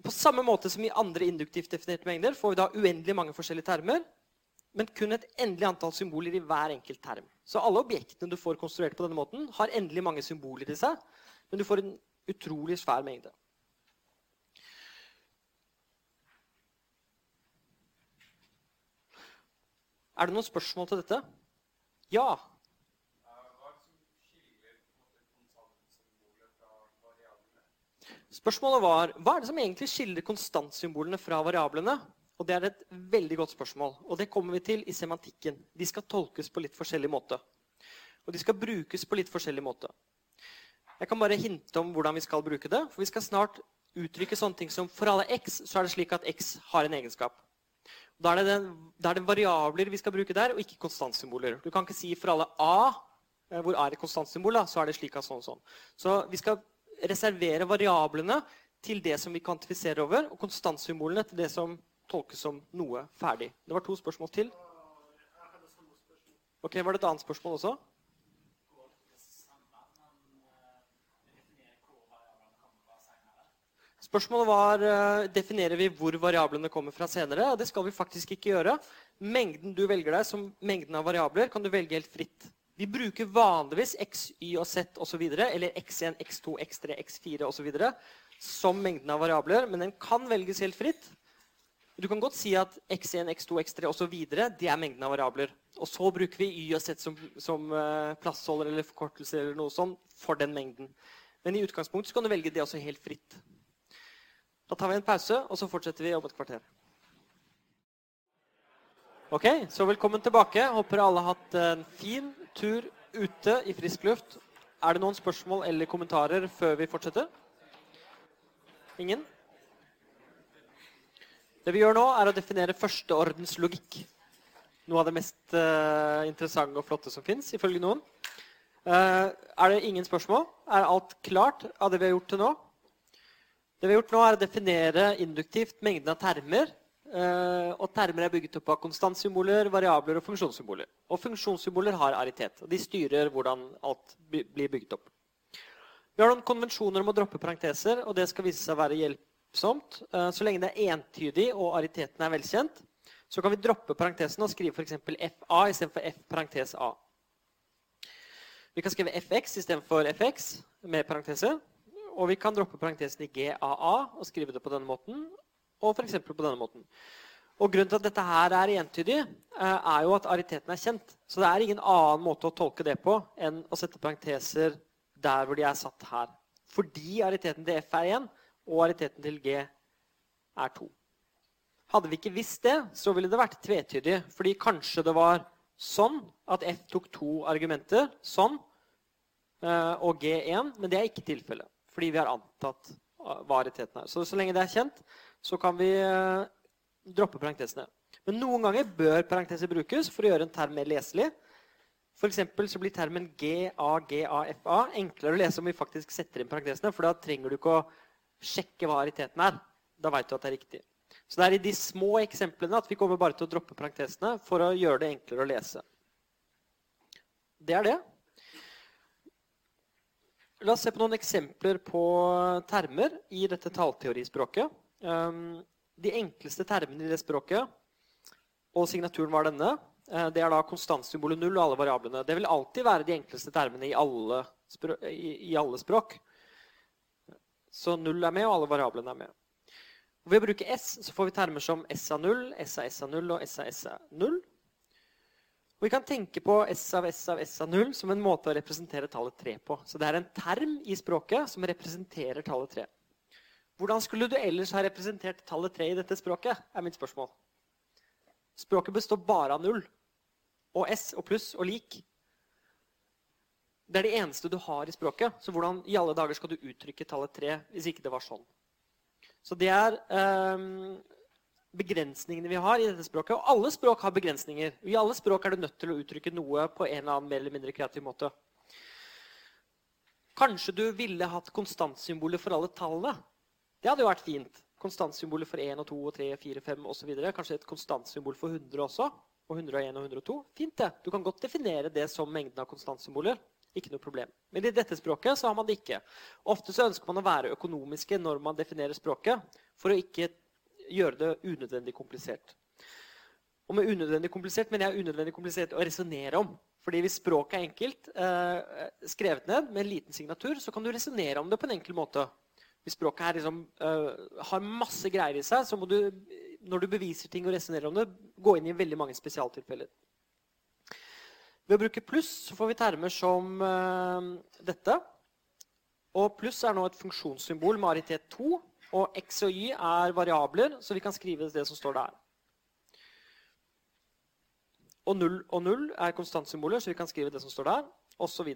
S1: På samme måte som i andre induktivt definerte mengder får vi da uendelig mange forskjellige termer, men kun et endelig antall symboler i hver enkelt term. Så alle objektene du får konstruert på denne måten, har endelig mange symboler i seg, men du får en utrolig svær mengde. Er det noen spørsmål til dette? Ja. Spørsmålet var hva er det som egentlig skiller konstantsymbolene fra variablene? Og Det er et veldig godt spørsmål, og det kommer vi til i semantikken. De skal tolkes på litt forskjellig måte. Og de skal brukes på litt forskjellig måte. Jeg kan bare hinte om hvordan vi skal bruke det. For vi skal snart uttrykke sånne ting som for alle x så er det slik at x har en egenskap. Da er, den, da er det variabler vi skal bruke der, og ikke konstantsymboler. Du kan ikke si for alle A, eh, hvor A er et konstantsymbol, så er det slik at sånn og sånn. Så vi skal reservere variablene til det som vi kvantifiserer over, og konstantsymbolene til det som tolkes som noe ferdig. Det var to spørsmål til. Ok, Var det et annet spørsmål også? Spørsmålet var uh, definerer vi hvor variablene kommer fra senere. og Det skal vi faktisk ikke gjøre. Mengden du velger deg som mengden av variabler, kan du velge helt fritt. Vi bruker vanligvis x, y og z osv. eller x1, x2, x3, x4 osv. som mengden av variabler, men den kan velges helt fritt. Du kan godt si at x1, x2, x3 osv. det er mengden av variabler. Og så bruker vi y og z som, som uh, plassholder eller forkortelse eller noe sånt for den mengden. Men i utgangspunktet kan du velge det også helt fritt. Da tar vi en pause, og så fortsetter vi om et kvarter. Ok, så velkommen tilbake. Håper alle har hatt en fin tur ute i frisk luft. Er det noen spørsmål eller kommentarer før vi fortsetter? Ingen? Det vi gjør nå, er å definere førsteordens logikk. Noe av det mest uh, interessante og flotte som fins, ifølge noen. Uh, er det ingen spørsmål? Er alt klart av det vi har gjort til nå? Det vi har gjort nå, er å definere induktivt mengden av termer. Eh, og termer er bygget opp av konstantsymboler, variabler og funksjonssymboler. Og funksjonssymboler har aritet. og De styrer hvordan alt blir bygget opp. Vi har noen konvensjoner om å droppe parenteser, og det skal vise seg å være hjelpsomt. Eh, så lenge det er entydig og ariteten er velkjent, så kan vi droppe parentesen og skrive f.eks. FA istedenfor F parentes A. Vi kan skrive FX istedenfor FX med parenteser. Og vi kan droppe parentesen i GAA og skrive det på denne måten. Og f.eks. på denne måten. Og Grunnen til at dette her er entydig, eh, er jo at ariteten er kjent. Så det er ingen annen måte å tolke det på enn å sette parenteser der hvor de er satt her. Fordi ariteten til F er 1, og ariteten til G er 2. Hadde vi ikke visst det, så ville det vært tvetydig. Fordi kanskje det var sånn at F tok to argumenter, sånn, eh, og G1, men det er ikke tilfellet fordi vi har antatt varieteten er. Så, så lenge det er kjent, så kan vi uh, droppe parentesene. Men noen ganger bør parenteser brukes for å gjøre en term mer leselig. For så blir termen GAGAFA enklere å lese om vi faktisk setter inn parentesene. For da trenger du ikke å sjekke hva ariteten er. Da veit du at det er riktig. Så det er i de små eksemplene at vi kommer bare til å droppe parentesene for å gjøre det enklere å lese. Det er det. La oss se på noen eksempler på termer i dette tallteorispråket. Um, de enkleste termene i det språket, og signaturen var denne, uh, det er da konstantsymbolet null og alle variablene. Det vil alltid være de enkleste termene i alle, i, alle språk. Så null er med, og alle variablene er med. Og ved å bruke S så får vi termer som S av 0, S av S av 0 og S av S av null. Og vi kan tenke på S av S av S av 0 som en måte å representere tallet 3 på. Så det er en term i språket som representerer tallet 3. Hvordan skulle du ellers ha representert tallet 3 i dette språket? er mitt spørsmål. Språket består bare av 0 og S og pluss og lik. Det er det eneste du har i språket. Så hvordan i alle dager skal du uttrykke tallet 3 hvis ikke det var sånn? Så det er um, begrensningene vi har i dette språket. Og alle språk har begrensninger. I alle språk er du nødt til å uttrykke noe på en eller annen mer eller mindre kreativ måte. Kanskje du ville hatt konstantsymboler for alle tallene. Det hadde jo vært fint. Konstantsymboler for 1 og 2 og 3, og 4, og 5 osv. Kanskje et konstantsymbol for 100 også. Og 101 og 102. Fint, det. Du kan godt definere det som mengden av konstantsymboler. Ikke noe problem. Men i dette språket så har man det ikke. Ofte så ønsker man å være økonomiske når man definerer språket, for å ikke gjøre det unødvendig komplisert. Og med unødvendig komplisert mener jeg unødvendig komplisert å resonnere om. Fordi hvis språket er enkelt, eh, skrevet ned med en liten signatur, så kan du resonnere om det på en enkel måte. Hvis språket liksom, eh, har masse greier i seg, så må du, når du beviser ting og resonnerer om det, gå inn i veldig mange spesialtilfeller. Ved å bruke pluss så får vi termer som eh, dette. Og pluss er nå et funksjonssymbol med aritet 2. Og x og y er variabler, så vi kan skrive det som står der. Og 0 og 0 er konstantsymboler, så vi kan skrive det som står der, osv.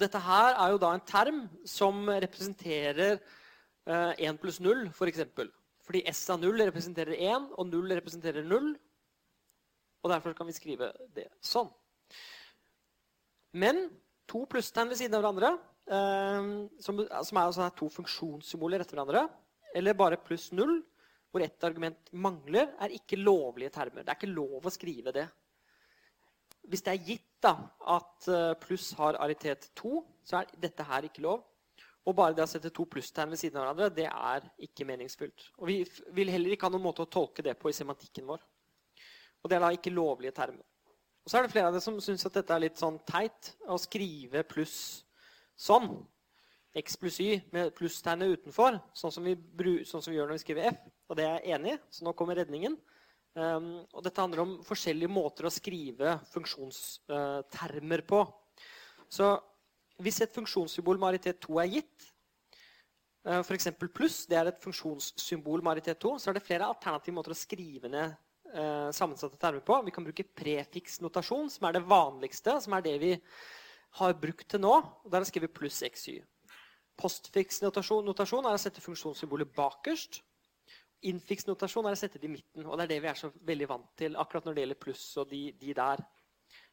S1: Dette her er jo da en term som representerer eh, 1 pluss 0, f.eks. For Fordi S av 0 representerer 1, og 0 representerer 0. Og derfor kan vi skrive det sånn. Men to plusstegn ved siden av hverandre som, som er altså to funksjonssymboler etter hverandre, eller bare pluss null, hvor ett argument mangler, er ikke lovlige termer. Det er ikke lov å skrive det. Hvis det er gitt da, at eh, pluss har aritet 2, så er dette her ikke lov. Og bare det å sette to plusstegn ved siden av hverandre, det er ikke meningsfullt. Og vi vil heller ikke ha noen måte å tolke det på i semantikken vår. Og det er da ikke lovlige termer. Og så er det flere av dere som syns at dette er litt sånn teit å skrive pluss Sånn. X pluss Y med plusstegnet utenfor, sånn som, vi, sånn som, vi, gjør når vi skriver F. Og det er jeg enig i, så nå kommer redningen. Um, og dette handler om forskjellige måter å skrive funksjonstermer uh, på. Så hvis et funksjonssymbol med aritet 2 er gitt, uh, f.eks. pluss, det er et funksjonssymbol med aritet 2, så er det flere alternative måter å skrive ned uh, sammensatte termer på. Vi kan bruke prefiksnotasjon, som er det vanligste, som er det vi har brukt til nå. og Der har jeg skrevet pluss xy. Postfiks-notasjon er å sette funksjonssymbolet bakerst. Infiks-notasjon er å sette det i midten. og Det er det vi er så veldig vant til akkurat når det gjelder pluss og de, de der.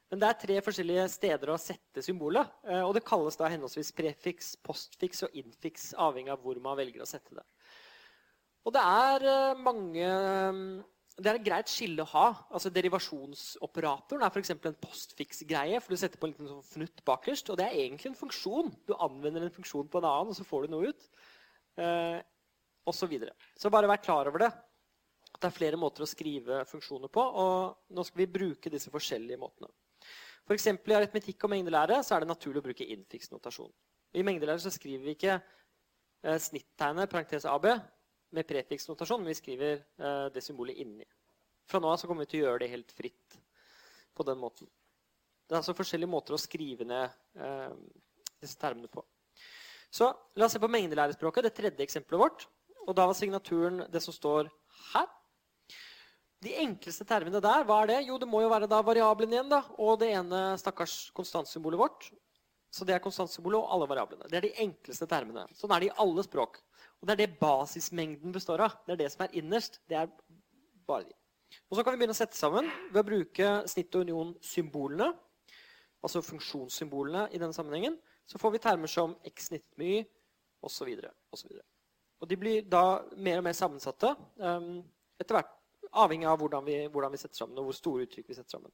S1: Men det er tre forskjellige steder å sette symbolet. Eh, og det kalles da henholdsvis prefiks, postfiks og infiks, avhengig av hvor man velger å sette det. Og det er eh, mange det er et greit skille å ha. Altså Derivasjonsoperatoren er f.eks. en postfiks-greie. for Du setter på en liten sånn fnutt bakerst, og det er egentlig en funksjon. Du anvender en funksjon på en annen, og så får du noe ut. Eh, og så, videre. så bare vær klar over det. At det er flere måter å skrive funksjoner på. Og nå skal vi bruke disse forskjellige måtene. For I aritmetikk og mengdelære så er det naturlig å bruke innfiksnotasjon. I mengdelære så skriver vi ikke eh, snittegnet parentes AB, med prefiksnotasjon, men vi skriver uh, det symbolet inni. Fra nå av så kommer vi til å gjøre det helt fritt på den måten. Det er altså forskjellige måter å skrive ned eh, disse termene på. Så La oss se på mengdelærespråket, det tredje eksempelet vårt. Og Da var signaturen det som står her. De enkleste termene der, hva er det? Jo, det må jo være da variabelen igjen. da, Og det ene stakkars konstantsymbolet vårt. Så det er konstantsymbolet og alle variablene. Det er de enkleste termene. Sånn er det i alle språk. Og det er det basismengden består av. Det er det som er innerst. Det er bare de. Og Så kan vi begynne å sette sammen ved å bruke snitt og union-symbolene. Altså funksjonssymbolene i denne sammenhengen. Så får vi termer som x snitt my osv. Og, og de blir da mer og mer sammensatte um, etter hvert. Avhengig av hvordan vi, hvordan vi, setter sammen, og hvor store uttrykk vi setter sammen.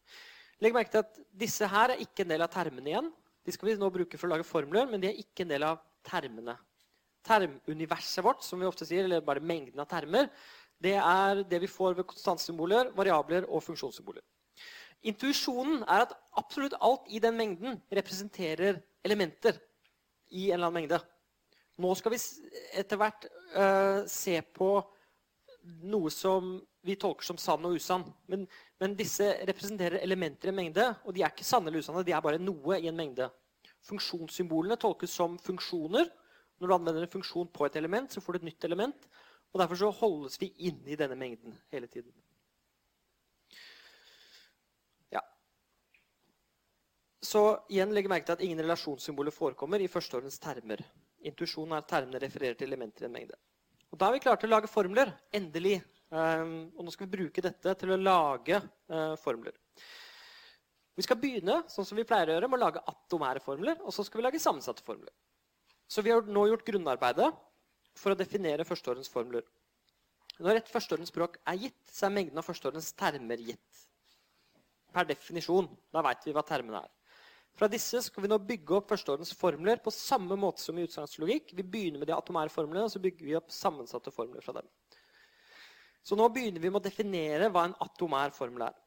S1: Legg merke til at disse her er ikke en del av termene igjen. De skal vi nå bruke for å lage formler, men de er ikke en del av termene. Termuniverset vårt, som vi ofte sier, eller bare mengden av termer, det er det vi får ved konstantsymboler, variabler og funksjonssymboler. Intuisjonen er at absolutt alt i den mengden representerer elementer i en eller annen mengde. Nå skal vi etter hvert uh, se på noe som vi tolker som sann og usann. Men, men, disse representerer elementer i en mengde, og de er ikke sanne eller usanne. De er bare noe i en mengde. Funksjonssymbolene tolkes som funksjoner. Når du anvender en funksjon på et element, så får du et nytt element. og Derfor så holdes vi inne i denne mengden hele tiden. Ja. Så igjen legger merke til at ingen relasjonssymboler forekommer i førsteordens termer. Intuisjon er at termene refererer til elementer i en mengde. Og Da er vi klare til å lage formler. Endelig. Um, og nå skal vi bruke dette til å lage uh, formler. Vi skal begynne sånn som vi pleier å gjøre, med å lage atomære formler. Og så skal vi lage sammensatte formler. Så vi har nå gjort grunnarbeidet for å definere førsteårens formler. Når et førsteårens språk er gitt, så er mengden av førsteårens termer gitt. Per definisjon. Da veit vi hva termene er. Fra disse skal vi nå bygge opp førsteårens formler på samme måte som i utsagnslogikk. Vi begynner med de atomære formlene, og så bygger vi opp sammensatte formler fra dem. Så nå begynner vi med å definere hva en atomær formel er.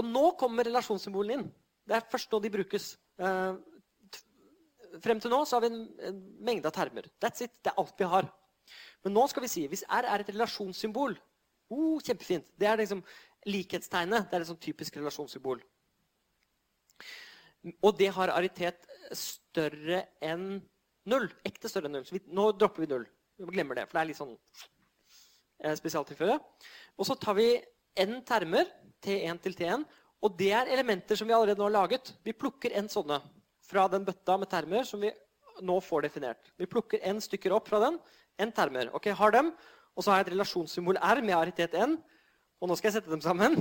S1: Og nå kommer relasjonssymbolene inn. Det er først nå de brukes. Frem til nå så har vi en, en, mengde av termer. That's it. Det er alt vi har. Men nå skal vi si hvis R er et relasjonssymbol oh, Kjempefint. Det er liksom likhetstegnet. Det er et sånn typisk relasjonssymbol. Og det har aritet større enn null. Ekte større enn null. Så vi, nå dropper vi null. Vi glemmer det, for det er litt sånn eh, spesialtilfelle. Og så tar vi n termer, T1 til T1, og det er elementer som vi allerede nå har laget. Vi plukker n sånne fra den bøtta med termer som vi nå får definert. Vi plukker n stykker opp fra den. N termer. Ok, har dem. Og så har jeg et relasjonssymbol R med aritet n. Og nå skal jeg sette dem sammen.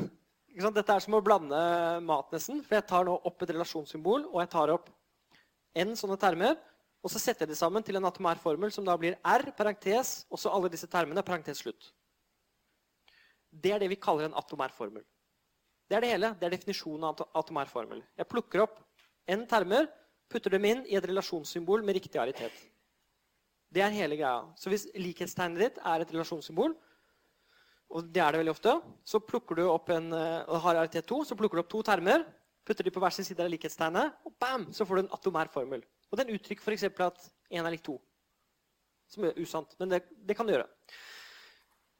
S1: Dette er som å blande mat, nesten. For jeg tar nå opp et relasjonssymbol, og jeg tar opp n sånne termer. Og så setter jeg dem sammen til en atomær formel som da blir R, parentes, og så alle disse termene, parentes slutt. Det er det vi kaller en atomær formel. Det er det hele. Det er definisjonen av atomær formel. Jeg plukker opp n termer, putter dem inn i et relasjonssymbol med riktig aritet. Det er hele greia. Så hvis likhetstegnet ditt er et relasjonssymbol, og det er det veldig ofte. Så plukker du opp en, eh, og har RT2, så plukker du opp to termer, putter de på hver sin side av likhetstegnet, og bam, så får du en atomær formel. Og den uttrykker f.eks. at 1 er lik 2. Som er usant, men det, det kan du gjøre.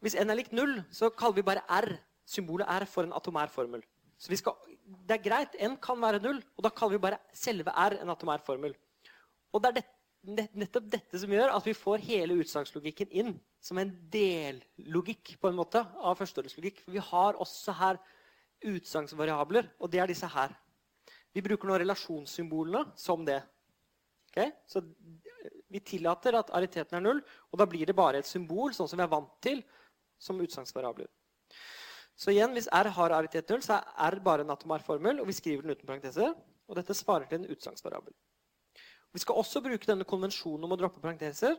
S1: Hvis n er lik 0, så kaller vi bare R, symbolet R, for en atomær formel. Så skal, det er greit, n kan være null, og da kaller vi bare selve R en atomær formel. Og det er dette nettopp dette som gjør at vi får hele utslagslogikken inn som en dellogikk på en måte av førsteordenslogikk. Vi har også her utsagnsvariabler, og det er disse her. Vi bruker nå relasjonssymbolene som det. Okay? Så vi tillater at ariteten er null, og da blir det bare et symbol, sånn som vi er vant til, som utsagnsvariabler. Så igjen, hvis R har aritet null, så er R bare en atomar formel, og vi skriver den uten parenteser. Og dette svarer til en utsagnsvariabel. Vi skal også bruke denne konvensjonen om å droppe parenteser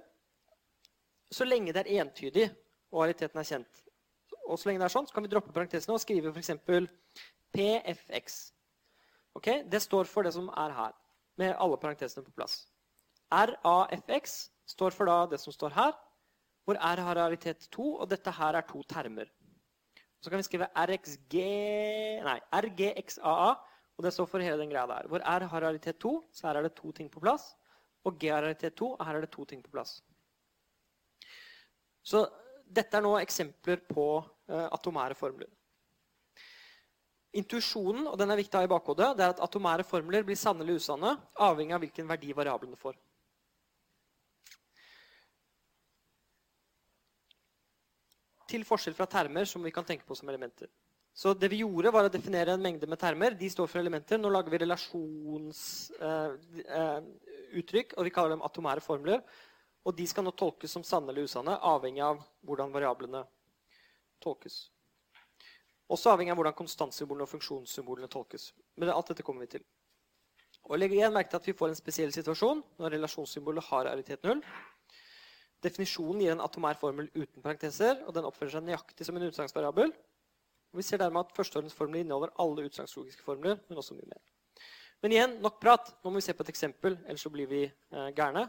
S1: så lenge det er entydig og realiteten er kjent. Og så lenge det er sånn, så kan vi droppe parentesene og skrive f.eks. PFX. Okay? Det står for det som er her, med alle parentesene på plass. RAFX står for da det som står her, hvor R har realitet 2, og dette her er to termer. Så kan vi skrive RXG, nei, RGXAA, og det står for hele den greia der. Hvor R har realitet 2, så her er det to ting på plass. Og G har realitet 2, og her er det to ting på plass. Så dette er nå eksempler på uh, atomære formler. Intuisjonen og den er viktig å ha i bakhodet, det er at atomære formler blir sanne eller usanne, avhengig av hvilken verdi variablene får. Til forskjell fra termer, som vi kan tenke på som elementer. Så det vi gjorde, var å definere en mengde med termer. De står for elementer. Nå lager vi relasjonsuttrykk, uh, uh, og vi kaller dem atomære formler. Og de skal nå tolkes som sanne eller usanne, avhengig av hvordan variablene tolkes. Også avhengig av hvordan konstantsymbolene og funksjonssymbolene tolkes. Men alt dette kommer vi til. Og legg igjen merke til at vi får en spesiell situasjon når relasjonssymbolet har aritet null. Definisjonen gir en atomær formel uten parenteser, og den oppfører seg nøyaktig som en utsagnsvariabel. Vi ser dermed at førsteordensformler inneholder alle utsagnslogiske formler, men også mye mer. Men igjen, nok prat. Nå må vi se på et eksempel, ellers så blir vi eh, gærne.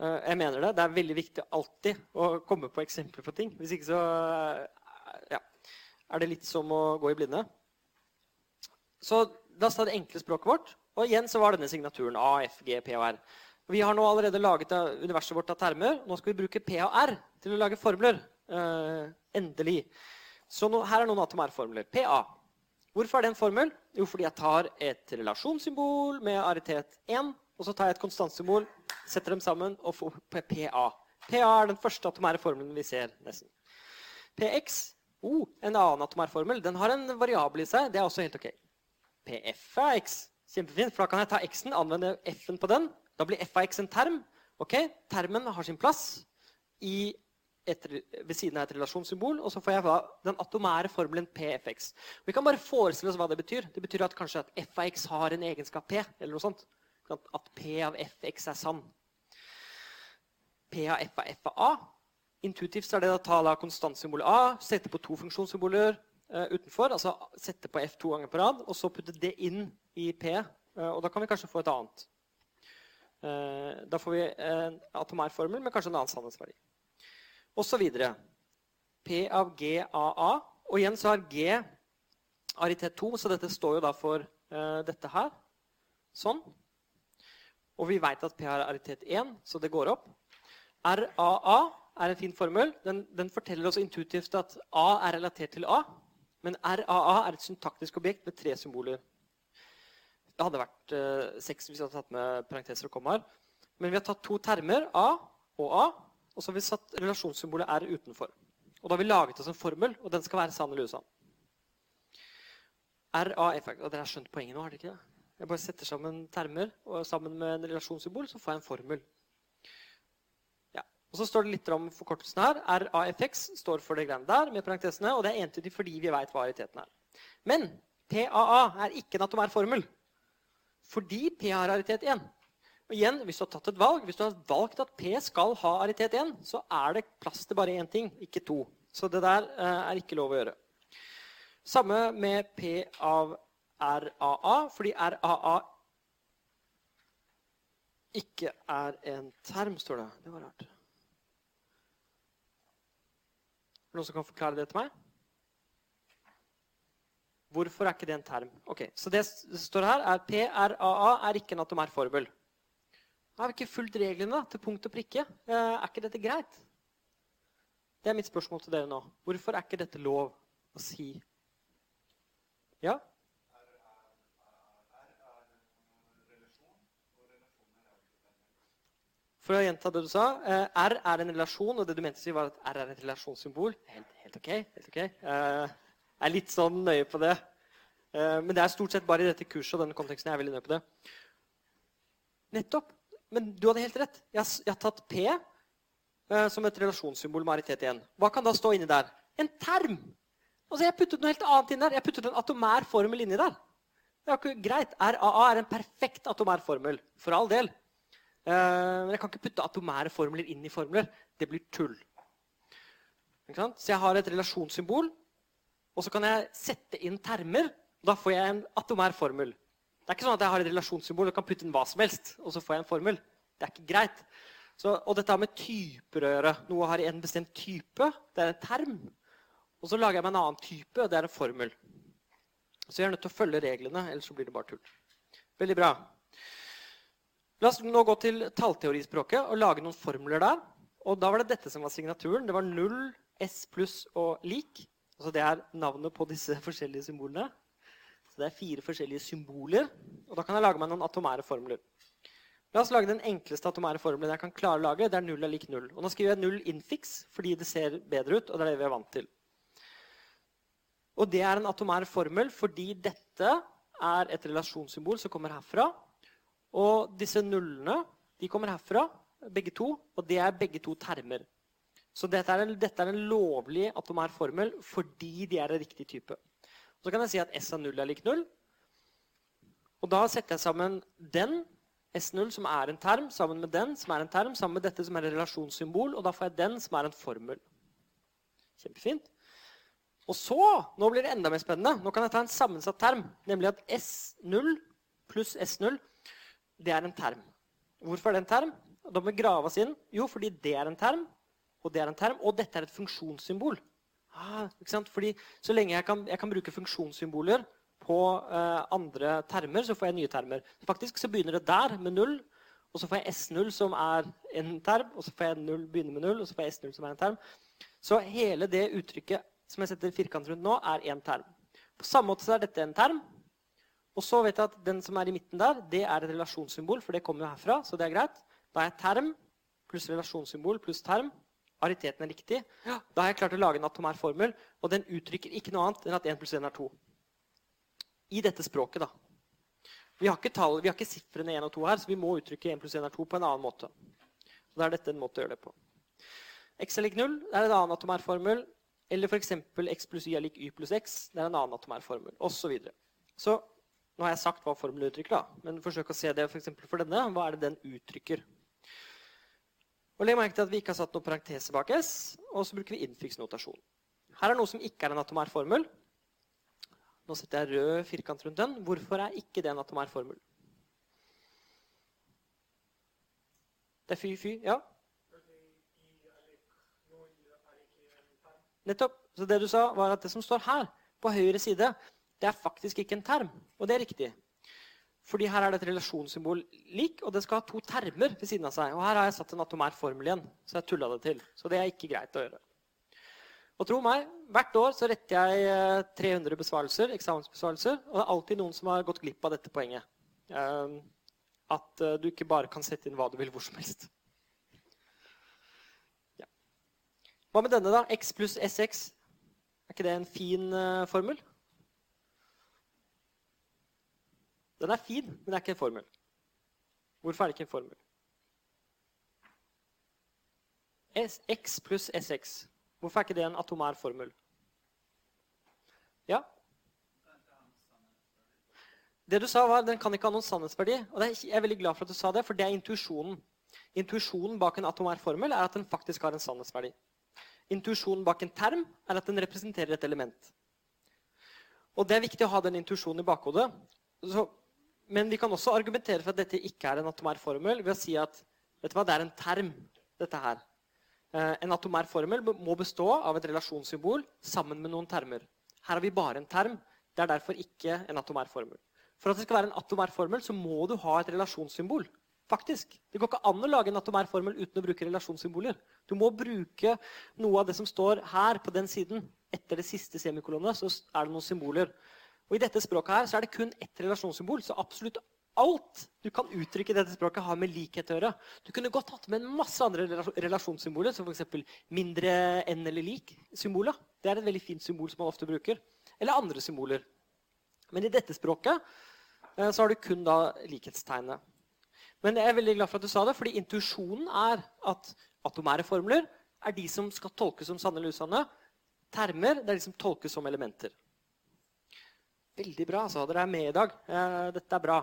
S1: Eh, jeg mener det. Det er veldig viktig alltid å komme på eksempler på ting. Hvis ikke så eh, ja, er det litt som å gå i blinde. Så la oss ta det enkle språket vårt. Og igjen så var denne signaturen A, F, G, P og R. Vi har nå allerede laget universet vårt av termer. Nå skal vi bruke P og R til å lage formler. Eh, endelig. Så nå, her er noen atomærformler. PA. Hvorfor er det en formel? Jo, fordi jeg tar et relasjonssymbol med aritet 1, og så tar jeg et konstantsymbol, setter dem sammen og får PA. PA er den første atomære formelen vi ser. nesten. PX, oh, en annen atomærformel, den har en variabel i seg. Det er også helt ok. PF er X. Kjempefint, for da kan jeg ta X-en, anvende F-en på den. Da blir F av X en term. Ok, Termen har sin plass i et, ved siden av et relasjonssymbol, og så får jeg den atomære formelen PFX. Vi kan bare forestille oss hva det betyr. Det betyr at kanskje at f av x har en egenskap P. eller noe sånt. At P av fx er sann. P av f av f av a. Intuitivt er det å ta da konstantsymbolet a, sette på to funksjonssymboler uh, utenfor, altså sette på f to ganger på rad, og så putte det inn i p. Uh, og da kan vi kanskje få et annet. Uh, da får vi en atomær formel med kanskje en annen sannhetsverdi videre. P av G AA. Og igjen så har G aritet 2, så dette står jo da for uh, dette her. Sånn. Og vi veit at P har aritet 1, så det går opp. RAA er en fin formel. Den, den, forteller oss intuitivt at A er relatert til A. Men RAA er et syntaktisk objekt med tre symboler. Det hadde vært uh, seks hvis vi hadde tatt med parenteser og kommaer. Men vi har tatt to termer, A og A, og så har vi satt relasjonssymbolet R utenfor. Og da har vi laget oss en formel, og den skal være sann eller usann. Og dere har skjønt poenget nå? har dere ikke det? Jeg bare setter sammen termer, og sammen med en relasjonssymbol så får jeg en formel. Ja. Og så står det litt om forkortelsen her. RAFX står for det greiene der, med parentesene, og det er entydig fordi vi veit hva realiteten er. Men PAA er ikke en atomær formel. Fordi P har aritet 1. Og igjen, Hvis du har tatt et valg, hvis du har valgt at P skal ha aritet 1, så er det plass til bare én ting, ikke to. Så det der eh, er ikke lov å gjøre. Samme med P av RAA, fordi RAA ikke er en term, står det. Det var rart. Er det noen som kan forklare det til meg? Hvorfor er ikke det en term? Ok, Så det står her, er PRAA er ikke en atomær formel. Har vi ikke fulgt reglene til punkt og prikke? Eh, er ikke dette greit? Det er mitt spørsmål til dere nå. Hvorfor er ikke dette lov å si? Ja? For å gjenta det du sa. Eh, R er en relasjon, og det du mente å si var at R er et relasjonssymbol. Helt, helt ok. Helt okay. Eh, er litt sånn nøye på det. Men det er stort sett bare i dette kurset og denne konteksten jeg er veldig nøye på det. Nettopp. Men du hadde helt rett. Jeg har tatt P eh, som et relasjonssymbol med aritet igjen. Hva kan da stå inni der? En term! Altså, Jeg puttet noe helt annet inn der. Jeg puttet en atomær formel inni der. Det er ikke greit. RAA er en perfekt atomær formel. For all del. Eh, men jeg kan ikke putte atomære formler inn i formler. Det blir tull. Så jeg har et relasjonssymbol, og så kan jeg sette inn termer. og Da får jeg en atomær formel. Det er ikke sånn at jeg har et relasjonssymbol og kan putte inn hva som helst, og så får jeg en formel. Det er ikke greit. Så, og dette har med typer å gjøre. Noe har en bestemt type. Det er en term. Og så lager jeg meg en annen type, og det er en formel. Så jeg er nødt til å følge reglene, ellers så blir det bare tull. Veldig bra. La oss nå gå til tallteorispråket og lage noen formler der. Og da var det dette som var signaturen. Det var null, S pluss og lik. Altså det er navnet på disse *laughs* forskjellige symbolene. Så det er fire forskjellige symboler. Og da kan jeg lage meg noen atomære formler. La oss lage den enkleste atomære formelen jeg kan klare å lage. Det er null er lik null. Og nå skriver jeg null infix fordi det ser bedre ut, og det er det vi er vant til. Og det er en atomær formel fordi dette er et relasjonssymbol som kommer herfra. Og disse nullene de kommer herfra, begge to, og det er begge to termer. Så dette er en, dette er en lovlig atomær formel fordi de er en riktig type. Så kan jeg si at S av 0 er lik 0. Og da setter jeg sammen den, S0, som er en term, sammen med den, som er en term, sammen med dette, som er en relasjonssymbol, og da får jeg den, som er en formel. Kjempefint. Og så, nå blir det enda mer spennende. Nå kan jeg ta en sammensatt term, nemlig at S0 pluss S0 det er en term. Hvorfor er det en term? Da må vi grave oss inn. Jo, fordi det er en term, og det er en term, og dette er et funksjonssymbol. Ah, fordi Så lenge jeg kan, jeg kan bruke funksjonssymboler på uh, andre termer, så får jeg nye termer. Faktisk så begynner det der med null, og så får jeg S0 som er en term, og så får jeg 0 begynne med null, og så får jeg S0 som er en term. Så hele det uttrykket som jeg setter firkant rundt nå, er én term. På samme måte så er dette en term. Og så vet jeg at den som er i midten der, det er et relasjonssymbol, for det kommer jo herfra, så det er greit. Da er jeg term pluss relasjonssymbol pluss term. Ariteten er riktig. Da har jeg klart å lage en atomær formel, og den uttrykker ikke noe annet enn at 1 pluss 1 er 2. I dette språket, da. Vi har ikke, tall, vi har ikke sifrene 1 og 2 her, så vi må uttrykke 1 pluss 1 er 2 på en annen måte. Så da er dette en måte å gjøre det på. X er lik 0 det er en annen atomær formel. Eller f.eks. x pluss y er lik y pluss x. Det er en annen atomær formel. Og så, videre. så nå har jeg sagt hva formelen uttrykker, da. men forsøk å se det for, for denne. Hva er det den uttrykker? Og Legg merke til at vi ikke har satt noen parentese bak S, og så bruker vi innfiksnotasjon. Her er noe som ikke er en atomær formel. Nå setter jeg rød firkant rundt den. Hvorfor er ikke det en atomær formel? Det er fy-fy, ja? Nettopp. Så det du sa, var at det som står her, på høyre side, det er faktisk ikke en term. Og det er riktig. Fordi her er det et relasjonssymbol lik, og det skal ha to termer ved siden av seg. Og her har jeg satt en atomær formel igjen, så jeg tulla det til. Så det er ikke greit å gjøre. Og tro meg, hvert år så retter jeg 300 eh, besvarelser, eksamensbesvarelser, og det er alltid noen som har gått glipp av dette poenget. Ehm, at eh, du ikke bare kan sette inn hva du vil hvor som helst. Ja. Hva med denne, da? X pluss SX. Er ikke det en fin uh, formel? Den er fin, men det er ikke en formel. Hvorfor er det ikke en formel? X pluss SX. Hvorfor er ikke det en atomær formel? Ja? Det du sa var, Den kan ikke ha noen sannhetsverdi. og Jeg er veldig glad for at du sa det, for det er intuisjonen. Intuisjonen bak en atomær formel er at den faktisk har en sannhetsverdi. Intuisjonen bak en term er at den representerer et element. Og Det er viktig å ha den intuisjonen i bakhodet. Så men vi kan også argumentere for at dette ikke er en atomær formel ved å si at vet du hva, det er en term, dette her. Eh, en atomær formel må bestå av et relasjonssymbol sammen med noen termer. Her har vi bare en term. Det er derfor ikke en atomær formel. For at det skal være en atomær formel, så må du ha et relasjonssymbol. Faktisk. Det går ikke an å lage en atomær formel uten å bruke relasjonssymboler. Du må bruke noe av det som står her på den siden. Etter det siste semikolonet så er det noen symboler. Og I dette språket her så er det kun ett relasjonssymbol. Så absolutt alt du kan uttrykke i dette språket, har med likhet å gjøre. Du kunne godt hatt med en masse andre relasjonssymboler, som f.eks. mindre enn eller lik-symboler. Det er et veldig fint symbol som man ofte bruker. Eller andre symboler. Men i dette språket eh, så har du kun da likhetstegnet. Men jeg er veldig glad for at du sa det, fordi intuisjonen er at atomære formler er de som skal tolkes som sanne eller usanne. Termer det er de som tolkes som elementer. Veldig bra. Så Dere er med i dag. Eh, dette er bra.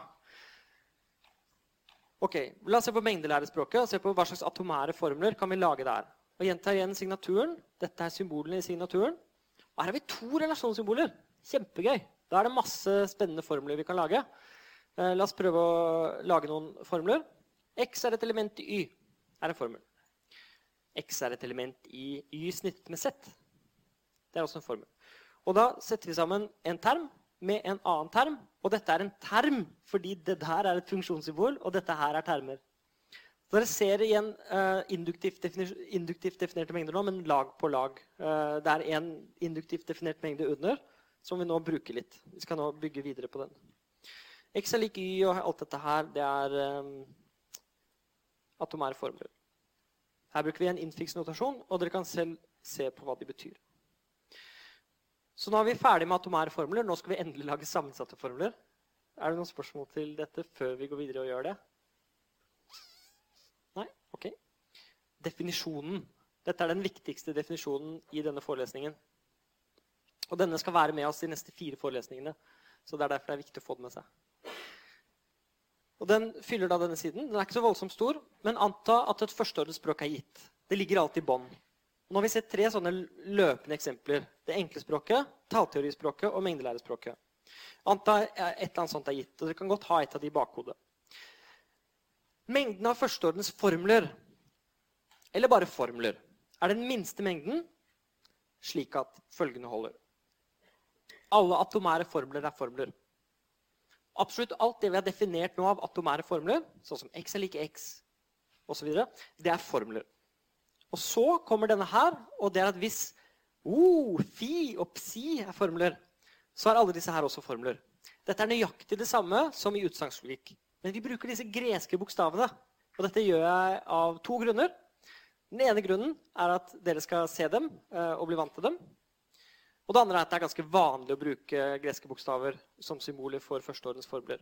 S1: Ok, La oss se på mengdelærespråket og se på hva slags atomære formler kan vi lage der. Og Gjenta igjen signaturen. Dette er symbolene i signaturen. Og her har vi to relasjonssymboler. Kjempegøy. Da er det masse spennende formler vi kan lage. Eh, la oss prøve å lage noen formler. X er et element i Y. er en formel. X er et element i Y snittet med Z. Det er også en formel. Og da setter vi sammen en term med en annen term. Og dette er en term fordi det der er et funksjonssymbol, og dette her er termer. Så dere ser igjen uh, induktivt, induktivt, definerte mengder nå, men lag på lag. Uh, det er en induktivt definert mengde under som vi nå bruker litt. Vi skal nå bygge videre på den. X er lik Y og alt dette her, det er um, atomære formler. Her bruker vi en infiksnotasjon, og dere kan selv se på hva de betyr. Så nå er vi ferdig med atomære formler. Nå skal vi endelig lage sammensatte formler. Er det noen spørsmål til dette før vi går videre og gjør det? Nei? Ok. Definisjonen. Dette er den viktigste definisjonen i denne forelesningen. Og denne skal være med oss de neste fire forelesningene. Så det er derfor det er viktig å få den med seg. Og Den fyller da denne siden. Den er ikke så voldsomt stor, men anta at et førsteordnet språk er gitt. Det ligger alltid i bånn. Og nå har vi sett tre sånne løpende eksempler. Det enkle språket, tallteorispråket og mengdelærespråket. Anta et eller annet sånt er gitt, og Dere kan godt ha et av de i bakhodet. Mengden av førsteordens formler, eller bare formler, er den minste mengden slik at følgende holder. Alle atomære formler er formler. Absolutt alt det vi har definert nå av atomære formler, sånn som x er like x osv., det er formler. Og så kommer denne her, og det er at hvis oh, fi og psi er formler, så er alle disse her også formler. Dette er nøyaktig det samme som i utsagnslogikk. Men vi bruker disse greske bokstavene. Og dette gjør jeg av to grunner. Den ene grunnen er at dere skal se dem eh, og bli vant til dem. Og det andre er at det er ganske vanlig å bruke greske bokstaver som symboler for førsteordens formler.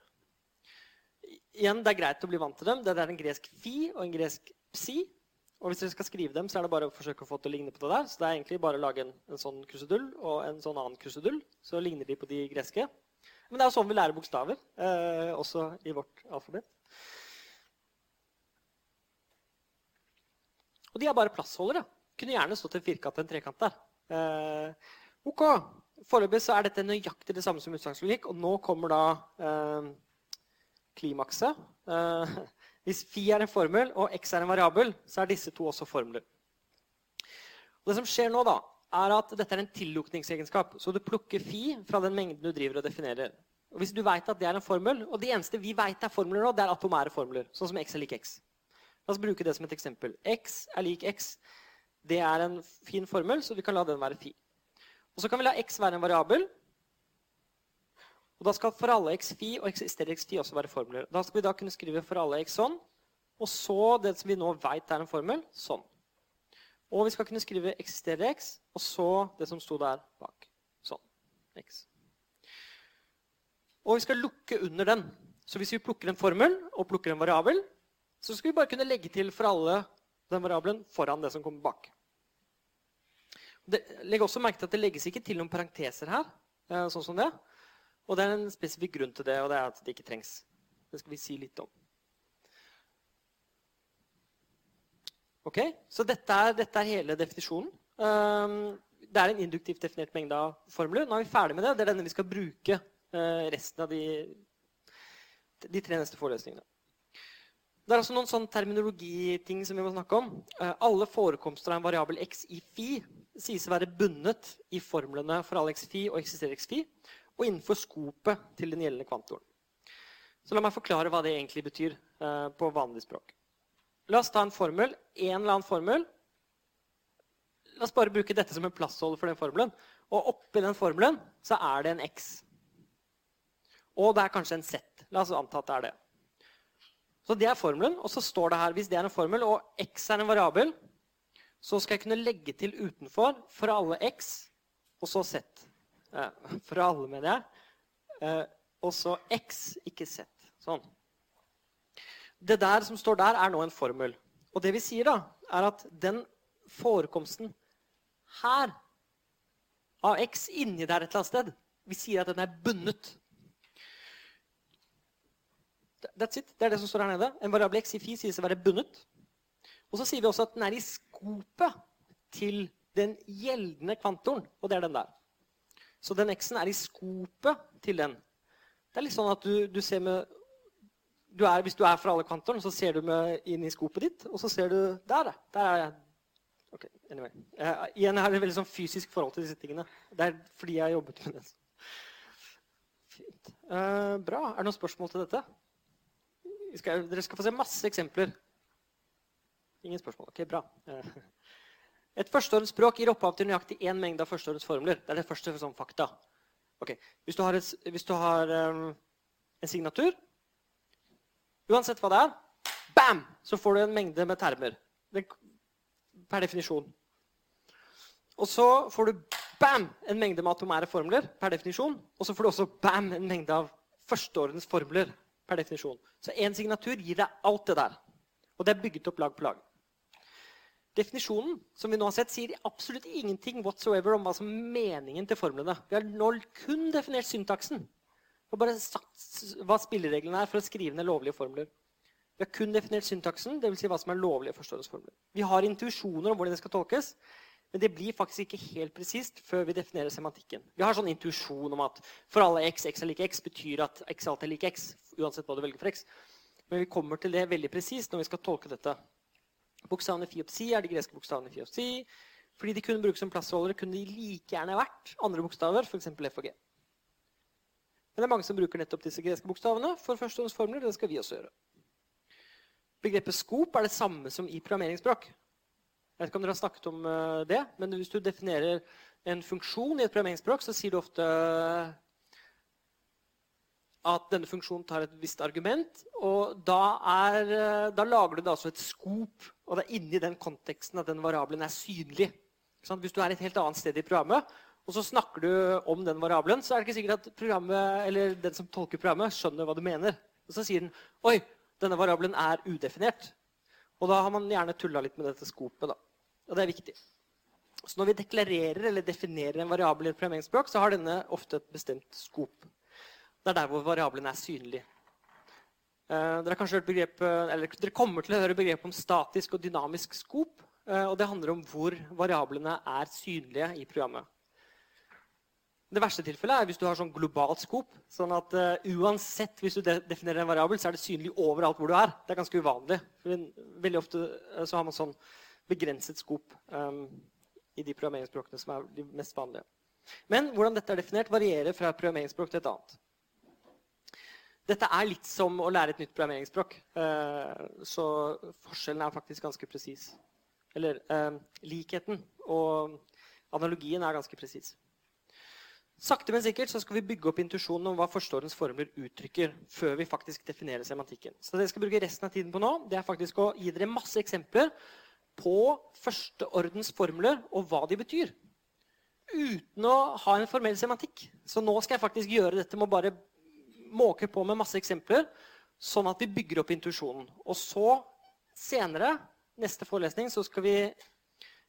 S1: Igjen, Det er greit å bli vant til dem. Det er en gresk fi og en gresk psi. Og hvis dere skal skrive dem, så er det bare å forsøke å få til å ligne på det der. Så det er egentlig bare å lage en, en sånn krusedull og en sånn annen krusedull. Så ligner de på de greske. Men det er jo sånn vi lærer bokstaver, eh, også i vårt alfabet. Og de er bare plassholdere. Kunne gjerne stått en firkant og en trekant der. Eh, ok, Foreløpig så er dette nøyaktig det samme som utsagnslogikk. Og nå kommer da eh, klimakset. Eh, hvis fi er en formel og x er en variabel, så er disse to også formler. Og det som skjer nå, da, er at dette er en tillukningsegenskap. Så du plukker fi fra den mengden du driver og definerer. Og hvis du vet at det er en formel, og det eneste vi vet er formler nå, det er atomære formler, sånn som x er lik x. La oss bruke det som et eksempel. x er lik x. Det er en fin formel, så vi kan la den være fi. Og så kan vi la x være en variabel, og da skal for alle x fi og eksisterer x fi også være formler. Da skal vi da kunne skrive for alle x sånn, og så det som vi nå vet er en formel, sånn. Og vi skal kunne skrive eksisterer x, og så det som sto der bak. Sånn. x. Og vi skal lukke under den. Så hvis vi plukker en formel og plukker en variabel, så skal vi bare kunne legge til for alle den variabelen foran det som kommer bak. Det, legg også merke til at det legges ikke til noen parenteser her. Eh, sånn som det. Og det er en spesifikk grunn til det, og det er at det ikke trengs. Det skal vi si litt om. Ok, Så dette er, dette er hele definisjonen. Um, det er en induktivt definert mengde av formler. Nå er vi ferdig med det. Det er denne vi skal bruke uh, resten av de, de, tre neste forelesningene. Det er også noen sånn terminologiting som vi må snakke om. Uh, alle forekomster av en variabel x i fi sies å være bundet i formlene for all x fi og eksisterer x fi og innenfor skopet til den gjeldende kvantoren. Så La meg forklare hva det egentlig betyr eh, på vanlig språk. La oss ta en formel. En eller annen formel. La oss bare bruke dette som en plassholder for den formelen. Og oppi den formelen så er det en x. Og det er kanskje en z. La oss anta at det er det. Så det er formelen. Og så står det her hvis det er en formel, og x er en variabel, så skal jeg kunne legge til utenfor for alle x og så z. Eh, for alle, mener jeg. Eh, og så x, ikke z. Sånn. Det der som står der, er nå en formel. Og det vi sier, da, er at den forekomsten her av x inni der et eller annet sted Vi sier at den er bundet. That's it. Det er det som står her nede. En variabel x i fi sies å være bundet. Og så sier vi også at den er i skopet til den gjeldende kvantoren, og det er den der. Så den x-en er i skopet til den. Det er litt sånn at du, du ser med du er, Hvis du er fra alle kanter, så ser du med inn i skopet ditt, og så ser du Der, der er jeg. Ok, anyway. Uh, igjen er det veldig sånn fysisk forhold til disse tingene. Det er fordi jeg har jobbet med det. Fint. Uh, bra. Er det noen spørsmål til dette? Skal, dere skal få se masse eksempler. Ingen spørsmål. Ok, bra. Uh, et førsteordensspråk gir opphav til nøyaktig én mengde av førsteordensformler. Det er det første sånn fakta. Okay. Hvis du har, et, hvis du har um, en signatur Uansett hva det er, bam, så får du en mengde med termer. Det, per definisjon. Og så får du bam, en mengde med atomære formler per definisjon. Og så får du også bam, en mengde av førsteordens formler per definisjon. Så én signatur gir deg alt det der. Og det er bygget opp lag på lag. Definisjonen som vi nå har sett, sier absolutt ingenting whatsoever om hva som er meningen til formlene. Vi har nå kun definert syntaksen. Og bare sagt hva spillereglene er for å skrive ned lovlige formler. Vi har kun definert syntaksen, dvs. Si hva som er lovlige forståelsesformler. Vi har intuisjoner om hvordan det skal tolkes, Men det blir faktisk ikke helt presist før vi definerer semantikken. Vi har sånn intuisjon om at for alle x, x er like x, betyr at x alltid er like x. uansett hva du velger for x. Men vi kommer til det veldig presist når vi skal tolke dette. Bokstavene fi og psi er de greske bokstavene fi og psi. Fordi de kunne brukes som plassholdere, kunne de like gjerne vært andre bokstaver, f.eks. f og g. Men det er mange som bruker nettopp disse greske bokstavene for førstehåndsformler. Det skal vi også gjøre. Begrepet skop er det samme som i programmeringsspråk. Jeg vet ikke om dere har snakket om eh, det, men hvis du definerer en funksjon i et programmeringsspråk, så sier du ofte at denne funksjonen tar et visst argument. Og da, er, eh, da lager du da altså et skop, og det er inni den konteksten at den variabelen er synlig. Hvis du er et helt annet sted i programmet, og så snakker du om den variabelen, så er det ikke sikkert at den som tolker programmet, skjønner hva du mener. Og så sier den oi, denne variabelen er udefinert. Og da har man gjerne tulla litt med dette skopet. da. Og det er viktig. Så når vi deklarerer eller definerer en variabel i et programmeringsspråk, så har denne ofte et bestemt skop. Det er der hvor variabelen er synlig. Uh, dere, begrep, eller, dere, kommer til å høre begrepet om statisk og dynamisk skop. Uh, og det handler om hvor variablene er synlige i programmet. Det verste tilfellet er hvis du har sånn globalt skop. sånn at uh, uansett hvis du de definerer en variabel, så er det synlig overalt hvor du er. Det er ganske uvanlig. veldig ofte så har man sånn begrenset skop um, i de programmeringsspråkene som er de mest vanlige. Men hvordan dette er definert, varierer fra programmeringsspråk til et annet. Dette er litt som å lære et nytt programmeringsspråk. Uh, så forskjellen er faktisk ganske presis. Eller uh, likheten og analogien er ganske presis. Sakte, men sikkert så skal vi bygge opp intuisjonen om hva forstårens formler uttrykker, før vi faktisk definerer semantikken. Så det jeg skal bruke resten av tiden på nå, det er faktisk å gi dere masse eksempler på førsteordens formler og hva de betyr. Uten å ha en formell semantikk. Så nå skal jeg faktisk gjøre dette med å bare måke på med masse eksempler, sånn at vi bygger opp intuisjonen. Og så senere, neste forelesning, så skal vi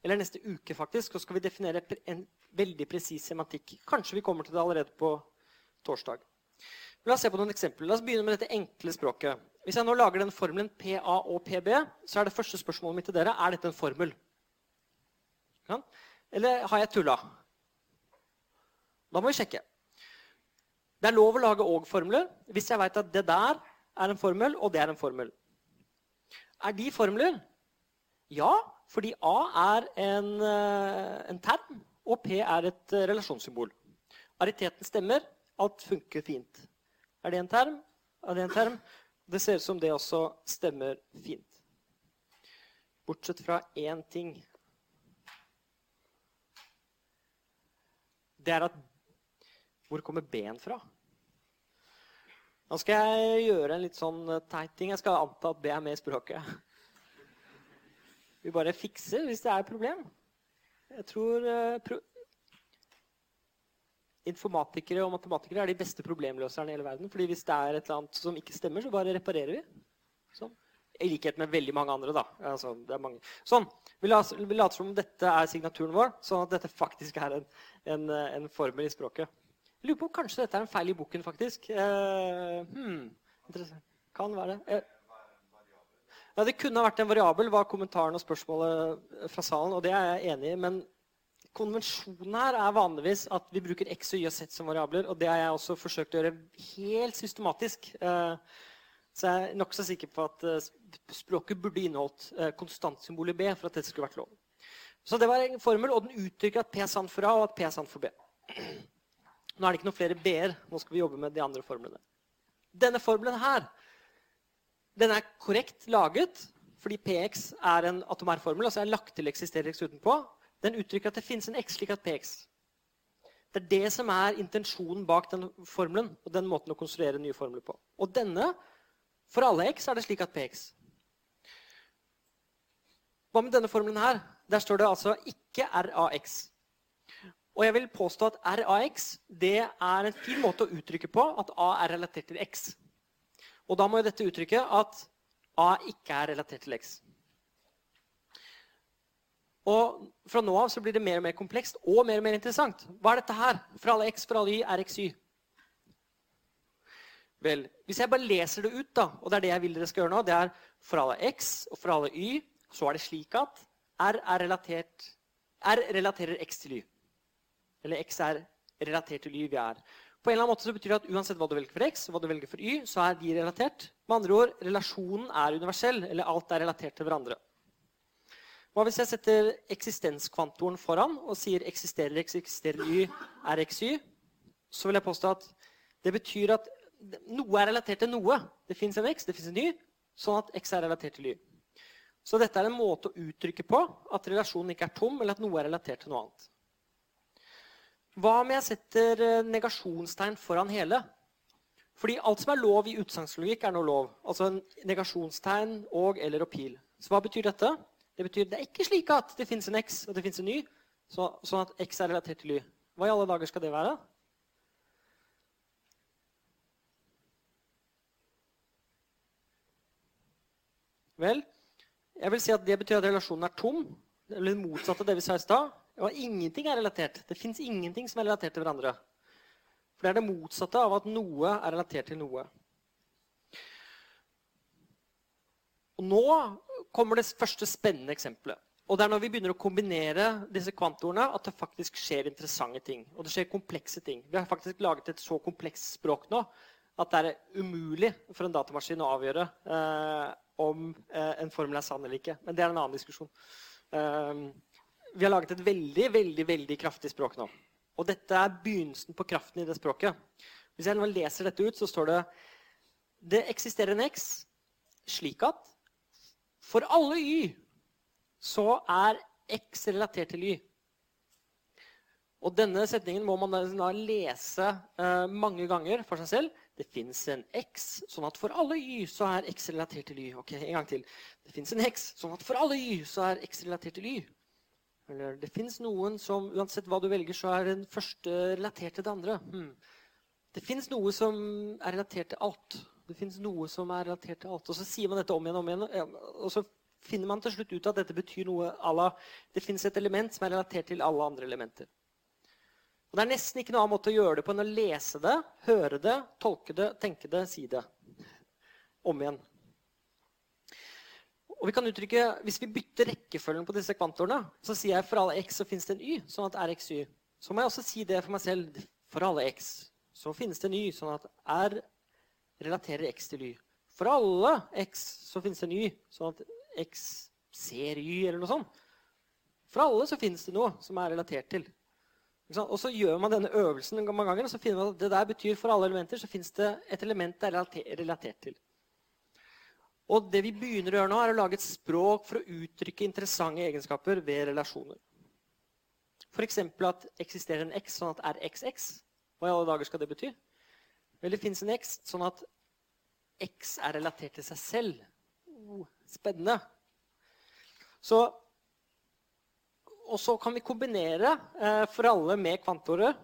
S1: eller neste uke faktisk, så skal vi definere en veldig presis semantikk. Kanskje vi kommer til det allerede på torsdag. La oss se på noen eksempler. La oss begynne med dette enkle språket. Hvis jeg nå lager den formelen PA og PB, så er det første spørsmålet mitt til dere er dette en formel. Eller har jeg tulla? Da må vi sjekke. Det er lov å lage og-formler hvis jeg vet at det der er en formel, og det er en formel. Er de formler? Ja, fordi A er en, eh, en term, og P er et eh, relasjonssymbol. Ariteten stemmer. Alt funker fint. Er det en term? Er det en term? Det ser ut som det også stemmer fint. Bortsett fra én ting. Det er at Hvor kommer B-en fra? Nå skal jeg gjøre en litt sånn teit ting. Jeg skal anta at B er med i språket. Vi bare fikser hvis det er et problem. Jeg tror pro informatikere og matematikere er de beste problemløserne i hele verden. fordi hvis det er et eller annet som ikke stemmer, så bare reparerer vi. Sånn. I likhet med veldig mange andre. da. Altså, mange. Sånn. Vi later, som om dette er signaturen vår, sånn at dette faktisk er en, en, en formel i språket. Lurer på om kanskje dette er en feil i boken, faktisk. Eh, hmm. Kan være det. Eh. Ja, det kunne vært en variabel, var kommentaren og spørsmålet fra salen. og det er jeg enig i, men konvensjonen her er vanligvis at vi bruker x y og z som variabler. Og det har jeg også forsøkt å gjøre helt systematisk. Eh, så jeg er nokså sikker på at eh, språket burde inneholdt eh, konstantsymbolet b for at dette skulle vært lov. Så det var en formel, og den uttrykker at p er sant for a, og at p er sant for b. Nå er det ikke noen flere b-er. Nå skal vi jobbe med de andre formlene. Denne formelen her den er korrekt laget fordi px er en atomær formel. altså Jeg har lagt til eksisterer x utenpå den uttrykker at det finnes en x slik at px. Det er det som er intensjonen bak den formelen og den måten å konstruere nye formler på. Og denne, for alle x, er det slik at px. Hva med denne formelen her? Der står det altså ikke rax. Og jeg vil påstå at rax det er en fin måte å uttrykke på at a er relatert til x. Og da må jo dette uttrykke at a ikke er relatert til x. Og fra nå av så blir det mer og mer komplekst og mer og mer interessant. Hva er dette her? For alle x, for alle y, RXY. Vel, hvis jeg bare leser det ut, da, og det er det jeg vil dere skal gjøre nå, det er for alle x og for alle y, så er det slik at r er relatert R relaterer X til Y. Eller X er relatert til Y vi er. På en eller annen måte så betyr det at Uansett hva du velger for X, hva du velger for Y, så er de relatert. Med andre ord, relasjonen er universell, eller alt er relatert til hverandre. Hva hvis jeg setter eksistenskvantoren foran og sier eksisterer X, eksisterer Y, er xy? Så vil jeg påstå at det betyr at noe er relatert til noe. Det fins en X, det fins en Y, sånn at X er relatert til Y. Så dette er en måte å uttrykke på at relasjonen ikke er tom, eller at noe er relatert til noe annet. Hva om jeg setter eh, negasjonstegn foran hele? Fordi alt som er lov i utsagnslogikk, er nå lov. Altså negasjonstegn og eller og pil. Så hva betyr dette? Det betyr det er ikke slik at det fins en x og det fins en y, så, sånn at x er relatert til y. Hva i alle dager skal det være? Vel, jeg vil si at det betyr at relasjonen er tom. Eller motsatt av det vi sa i stad. Og ingenting er relatert. Det fins ingenting som er relatert til hverandre. For det er det motsatte av at noe er relatert til noe. Og nå kommer det første spennende eksempelet. Og det er når vi begynner å kombinere disse kvantorene, at det faktisk skjer interessante ting. Og det skjer komplekse ting. Vi har faktisk laget et så komplekst språk nå at det er umulig for en datamaskin å avgjøre eh, om eh, en formel er sann eller ikke. Men det er en annen diskusjon. Eh, vi har laget et veldig, veldig, veldig kraftig språk nå. Og dette er begynnelsen på kraften i det språket. Hvis jeg nå leser dette ut, så står det Det eksisterer en X slik at for alle Y så er X relatert til Y. Og denne setningen må man da lese uh, mange ganger for seg selv. Det fins en X, sånn at for alle Y så er X relatert til Y. Ok, en gang til. Det fins en X, sånn at for alle Y så er X relatert til Y. Eller det fins noen som uansett hva du velger, så er den første relatert til det andre. Hmm. Det fins noe som er relatert til alt. Det fins noe som er relatert til alt. Og så sier man dette om igjen og om igjen. Og så finner man til slutt ut at dette betyr noe à la Det fins et element som er relatert til alle andre elementer. Og Det er nesten ikke noen annen måte å gjøre det på enn å lese det, høre det, tolke det, tenke det, si det. Om igjen. Og vi kan uttrykke, Hvis vi bytter rekkefølgen på disse kvantordene, så sier jeg for alle x så finnes det en y, sånn at r x y. Så må jeg også si det for meg selv. For alle x så finnes det en y, sånn at r relaterer x til y. For alle x så finnes det en y, sånn at x ser y, eller noe sånt. For alle så finnes det noe som er relatert til. Og så gjør man denne øvelsen mange ganger, og så finner man at det der betyr for alle elementer så finnes det et element det er relatert til. Og det vi begynner å gjøre nå, er å lage et språk for å uttrykke interessante egenskaper ved relasjoner. F.eks. at eksisterer en x sånn at er xx. Hva i alle dager skal det bety? Eller fins en x sånn at x er relatert til seg selv. Oh, spennende. Så, og så kan vi kombinere eh, for alle med kvantordet.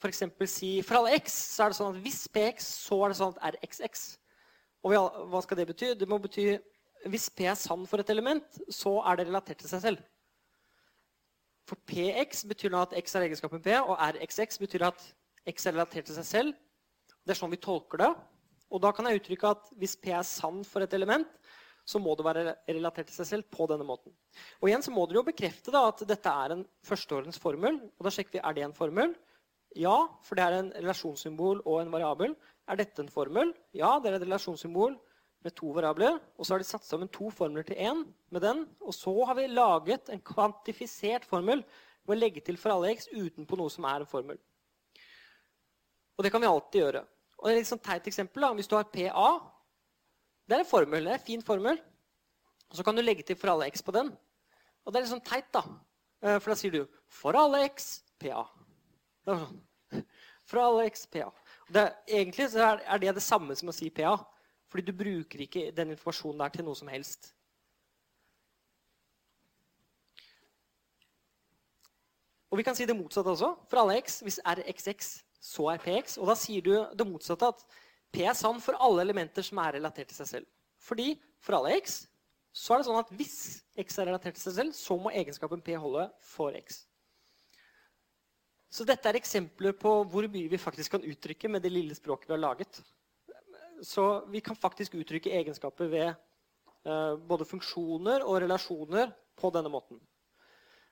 S1: F.eks. si for alle x så er det sånn at hvis px, så er det sånn at er xx. Og hva skal det bety? Det må bety Hvis P er sann for et element, så er det relatert til seg selv. For Px betyr da at x er egenskapen P, og Rxx betyr at x er relatert til seg selv. Det er sånn vi tolker det. Og da kan jeg uttrykke at hvis P er sann for et element, så må det være relatert til seg selv på denne måten. Og igjen så må dere jo bekrefte da at dette er en førsteordens formel. Og da sjekker vi er det en formel. Ja, for det er en relasjonssymbol og en variabel. Er dette en formel? Ja, det er et relasjonssymbol med to variabler. Og så har de satt sammen to formler til én med den. Og så har vi laget en kvantifisert formel ved å legge til for alle x utenpå noe som er en formel. Og det kan vi alltid gjøre. Og det er et sånn teit eksempel. da. Hvis du har PA, det er en formel. Det er en fin formel. Og så kan du legge til for alle x på den. Og det er litt sånn teit, da. Eh, for da sier du for alle x PA. Det var sånn. For alle x PA. Det, egentlig er, det det samme som å si PA. Fordi du bruker ikke den informasjonen der til noe som helst. Og vi kan si det motsatte også. For alle x, hvis r xx, så er px. Og da sier du det motsatte, at p er sann for alle elementer som er relatert til seg selv. Fordi for alle x så er det sånn at hvis x er relatert til seg selv, så må egenskapen p holde for x. Så dette er eksempler på hvor mye vi faktisk kan uttrykke med det lille språket vi har laget. Så vi kan faktisk uttrykke egenskaper ved uh, både funksjoner og relasjoner på denne måten.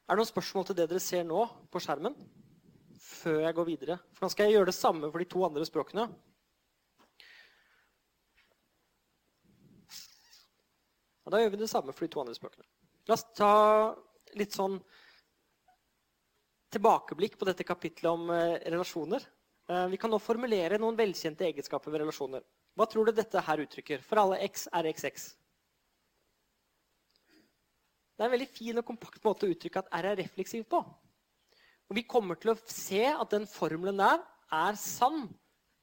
S1: Er det noen spørsmål til det dere ser nå på skjermen? Før jeg går videre. For nå skal jeg gjøre det samme for de to andre språkene. Ja, da gjør vi det samme for de to andre språkene. La oss ta litt sånn tilbakeblikk på dette kapitlet om eh, relasjoner. Eh, vi kan nå formulere noen velkjente egenskaper ved relasjoner. Hva tror du dette her uttrykker? For alle x er xx. Det er en veldig fin og kompakt måte å uttrykke at R er refleksiv på. Og Vi kommer til å se at den formelen der er sann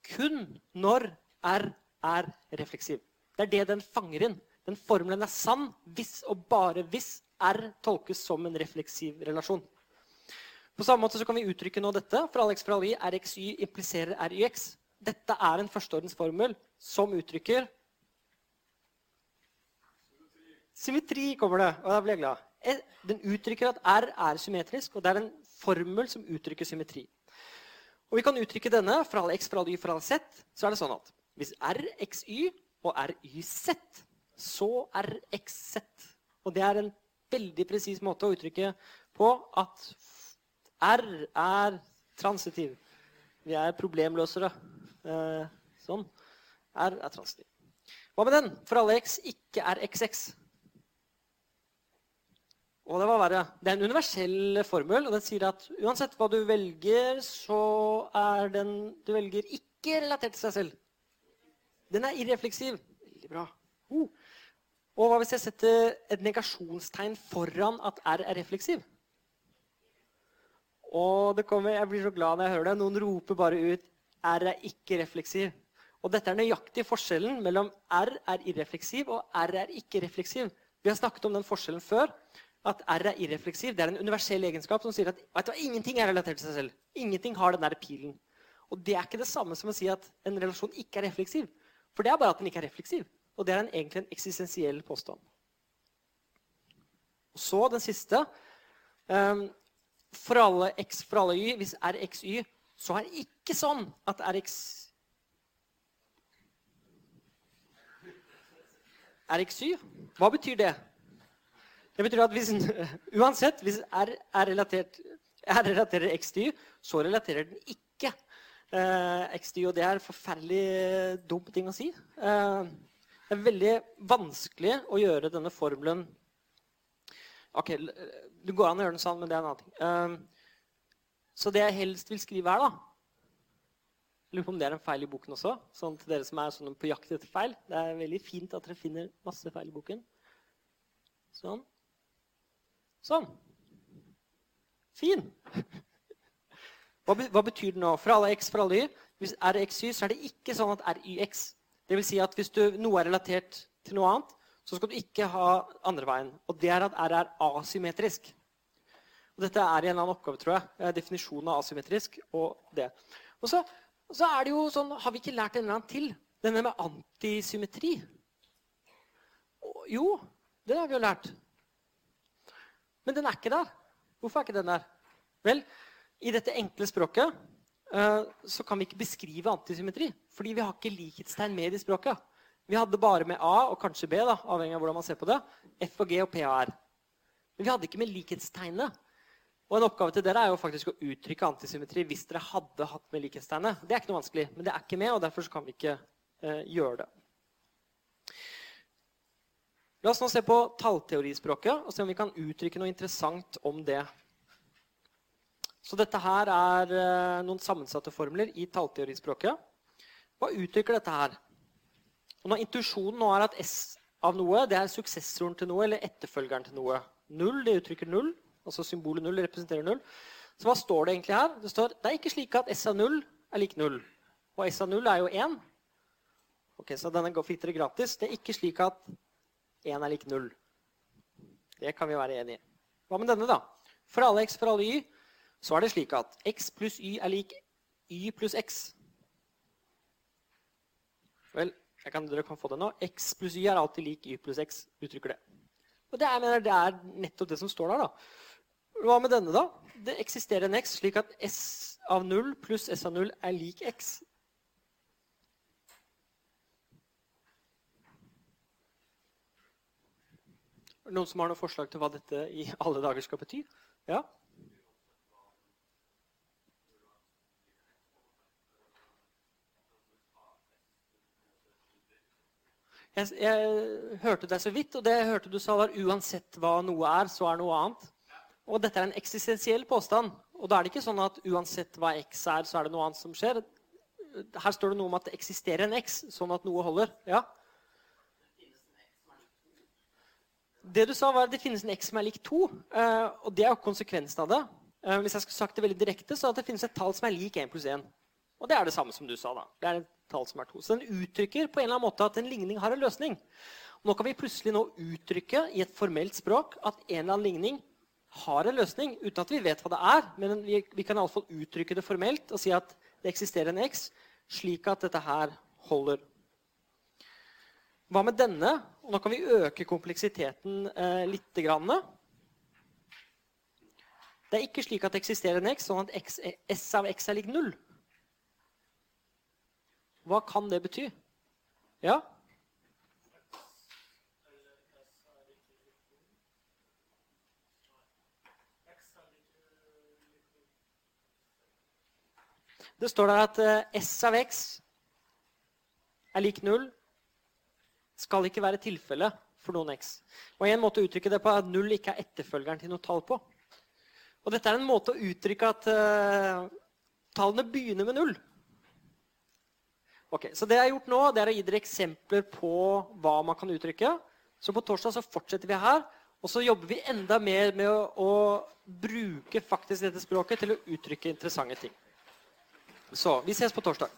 S1: kun når R er refleksiv. Det er det den fanger inn. Den formelen er sann hvis og bare hvis R tolkes som en refleksiv relasjon. På samme måte så kan vi uttrykke nå dette. For all x for all y, rxy impliserer ryx. Dette er en førsteordensformel som uttrykker Symmetri kommer det, og da blir jeg glad. Eh, den uttrykker at R er symmetrisk, og det er en formel som uttrykker symmetri. Og Vi kan uttrykke denne for all x, for all y, for all z. Så er det sånn at hvis rxy og ryz, så rxz. Og det er en veldig presis måte å uttrykke på at R er transitiv. Vi er problemløsere. Eh, sånn. R er transitiv. Hva med den? For alle x ikke er xx. Og det var verre. Det er en universell formel, og den sier at uansett hva du velger, så er den du velger, ikke relatert til seg selv. Den er irrefleksiv. Veldig bra. Uh. Og hva hvis jeg setter et negasjonstegn foran at R er refleksiv? Og kommer, jeg blir så glad når jeg hører det. Noen roper bare ut 'R er ikke refleksiv'. Og dette er nøyaktig forskjellen mellom R er irrefleksiv og R er ikke refleksiv. Vi har snakket om den forskjellen før. At R er irrefleksiv. Det er en universell egenskap som sier at vet du, ingenting er relatert til seg selv. Ingenting har den der pilen. Og det er ikke det samme som å si at en relasjon ikke er refleksiv. For det er bare at den ikke er refleksiv. Og det er en, egentlig en eksistensiell påstand. Og så den siste. Um, for alle x for alle y, hvis r x y, så er det ikke sånn at rx RxY, hva betyr det? Det betyr at hvis, *laughs* uansett, hvis R er relatert, R relaterer x til Y, så relaterer den ikke eh, x til Y. Og det er en forferdelig dum ting å si. Eh, det er veldig vanskelig å gjøre denne formelen Ok, Det går an å gjøre den sånn, men det er en annen ting. Um, så det jeg helst vil skrive her, da lurer på om det er en feil i boken også. sånn til dere som er sånn på jakt etter feil. Det er veldig fint at dere finner masse feil i boken. Sånn. Sånn. Fin. *laughs* Hva, hva betyr det nå? For alle x, for alle y. Hvis r er xy, så er det ikke sånn at r yx det vil si at hvis du, noe er relatert til noe annet, så skal du ikke ha andre veien. Og det er at R er asymmetrisk. Og dette er i en annen oppgave, tror jeg. Definisjonen av asymmetrisk og det. Og så, så, er det jo sånn Har vi ikke lært en eller annen til? Denne med antisymmetri. Jo, det har vi jo lært. Men den er ikke der. Hvorfor er ikke den der? Vel, i dette enkle språket Eh, så kan vi ikke beskrive antisymmetri. Fordi vi har ikke likhetstegn med i språket. Vi hadde bare med A og kanskje B, da, avhengig av hvordan man ser på det. F og G og P og R. Men vi hadde ikke med likhetstegnet. Og en oppgave til dere er jo faktisk å uttrykke antisymmetri hvis dere hadde hatt med likhetstegnet. Det er ikke noe vanskelig, men det er ikke med, og derfor kan vi ikke eh, gjøre det. La oss nå se på tallteorispråket og se om vi kan uttrykke noe interessant om det. Så dette her er eh, noen sammensatte formler i tallteorispråket. Hva uttrykker dette her? Og når Intuisjonen nå er at S av noe det er suksessoren til noe eller etterfølgeren til noe. Null det uttrykker null, altså symbolet null representerer null. Så hva står det egentlig her? Det står det er ikke slik at S av null er lik null. Og S av null er jo 1. Ok, Så denne går dere gratis. Det er ikke slik at 1 er lik null. Det kan vi være enig i. Hva med denne, da? For alle x for alle y så er det slik at x pluss y er lik y pluss x. Vel, kan, dere kan få det nå. X pluss y er alltid lik y pluss x. uttrykker det. Og det er, mener, det er nettopp det som står der. da. Hva med denne, da? Det eksisterer en x slik at s av 0 pluss s av 0 er lik x. Noen som har noen forslag til hva dette i alle dager skal bety? Ja? Jeg, jeg, hørte deg så vidt, og det jeg hørte du sa, var uansett hva noe er, så er noe annet. Og dette er en eksistensiell påstand. Og da er det ikke sånn at uansett hva x er, så er det noe annet som skjer. Her står det noe om at det eksisterer en x, sånn at noe holder. Ja? Det du sa, var at det finnes en x som er lik 2. Eh, og det er jo konsekvensen av det. Eh, hvis jeg skulle sagt det veldig direkte, så at det finnes et tall som er lik 1 pluss 1. Og det er det samme som du sa. da. Det er et tall som er to. Så den uttrykker på en eller annen måte at en ligning har en løsning. Nå kan vi plutselig nå uttrykke i et formelt språk at en eller annen ligning har en løsning, uten at vi vet hva det er. Men vi, vi kan iallfall uttrykke det formelt og si at det eksisterer en x, slik at dette her holder. Hva med denne? Og nå kan vi øke kompleksiteten eh, litt. Grann. Det er ikke slik at det eksisterer en x, sånn at x, s av x er lik null. Hva kan det bety? Ja? Det står der at uh, S av x er lik null. Skal ikke være tilfelle for noen x. Og En måte å uttrykke det på er at null ikke er etterfølgeren til noe tall på. Og Dette er en måte å uttrykke at uh, tallene begynner med null. Ok, Så det jeg har gjort nå, det er å gi dere eksempler på hva man kan uttrykke. Så på torsdag så fortsetter vi her. Og så jobber vi enda mer med å, å bruke faktisk dette språket til å uttrykke interessante ting. Så vi ses på torsdag.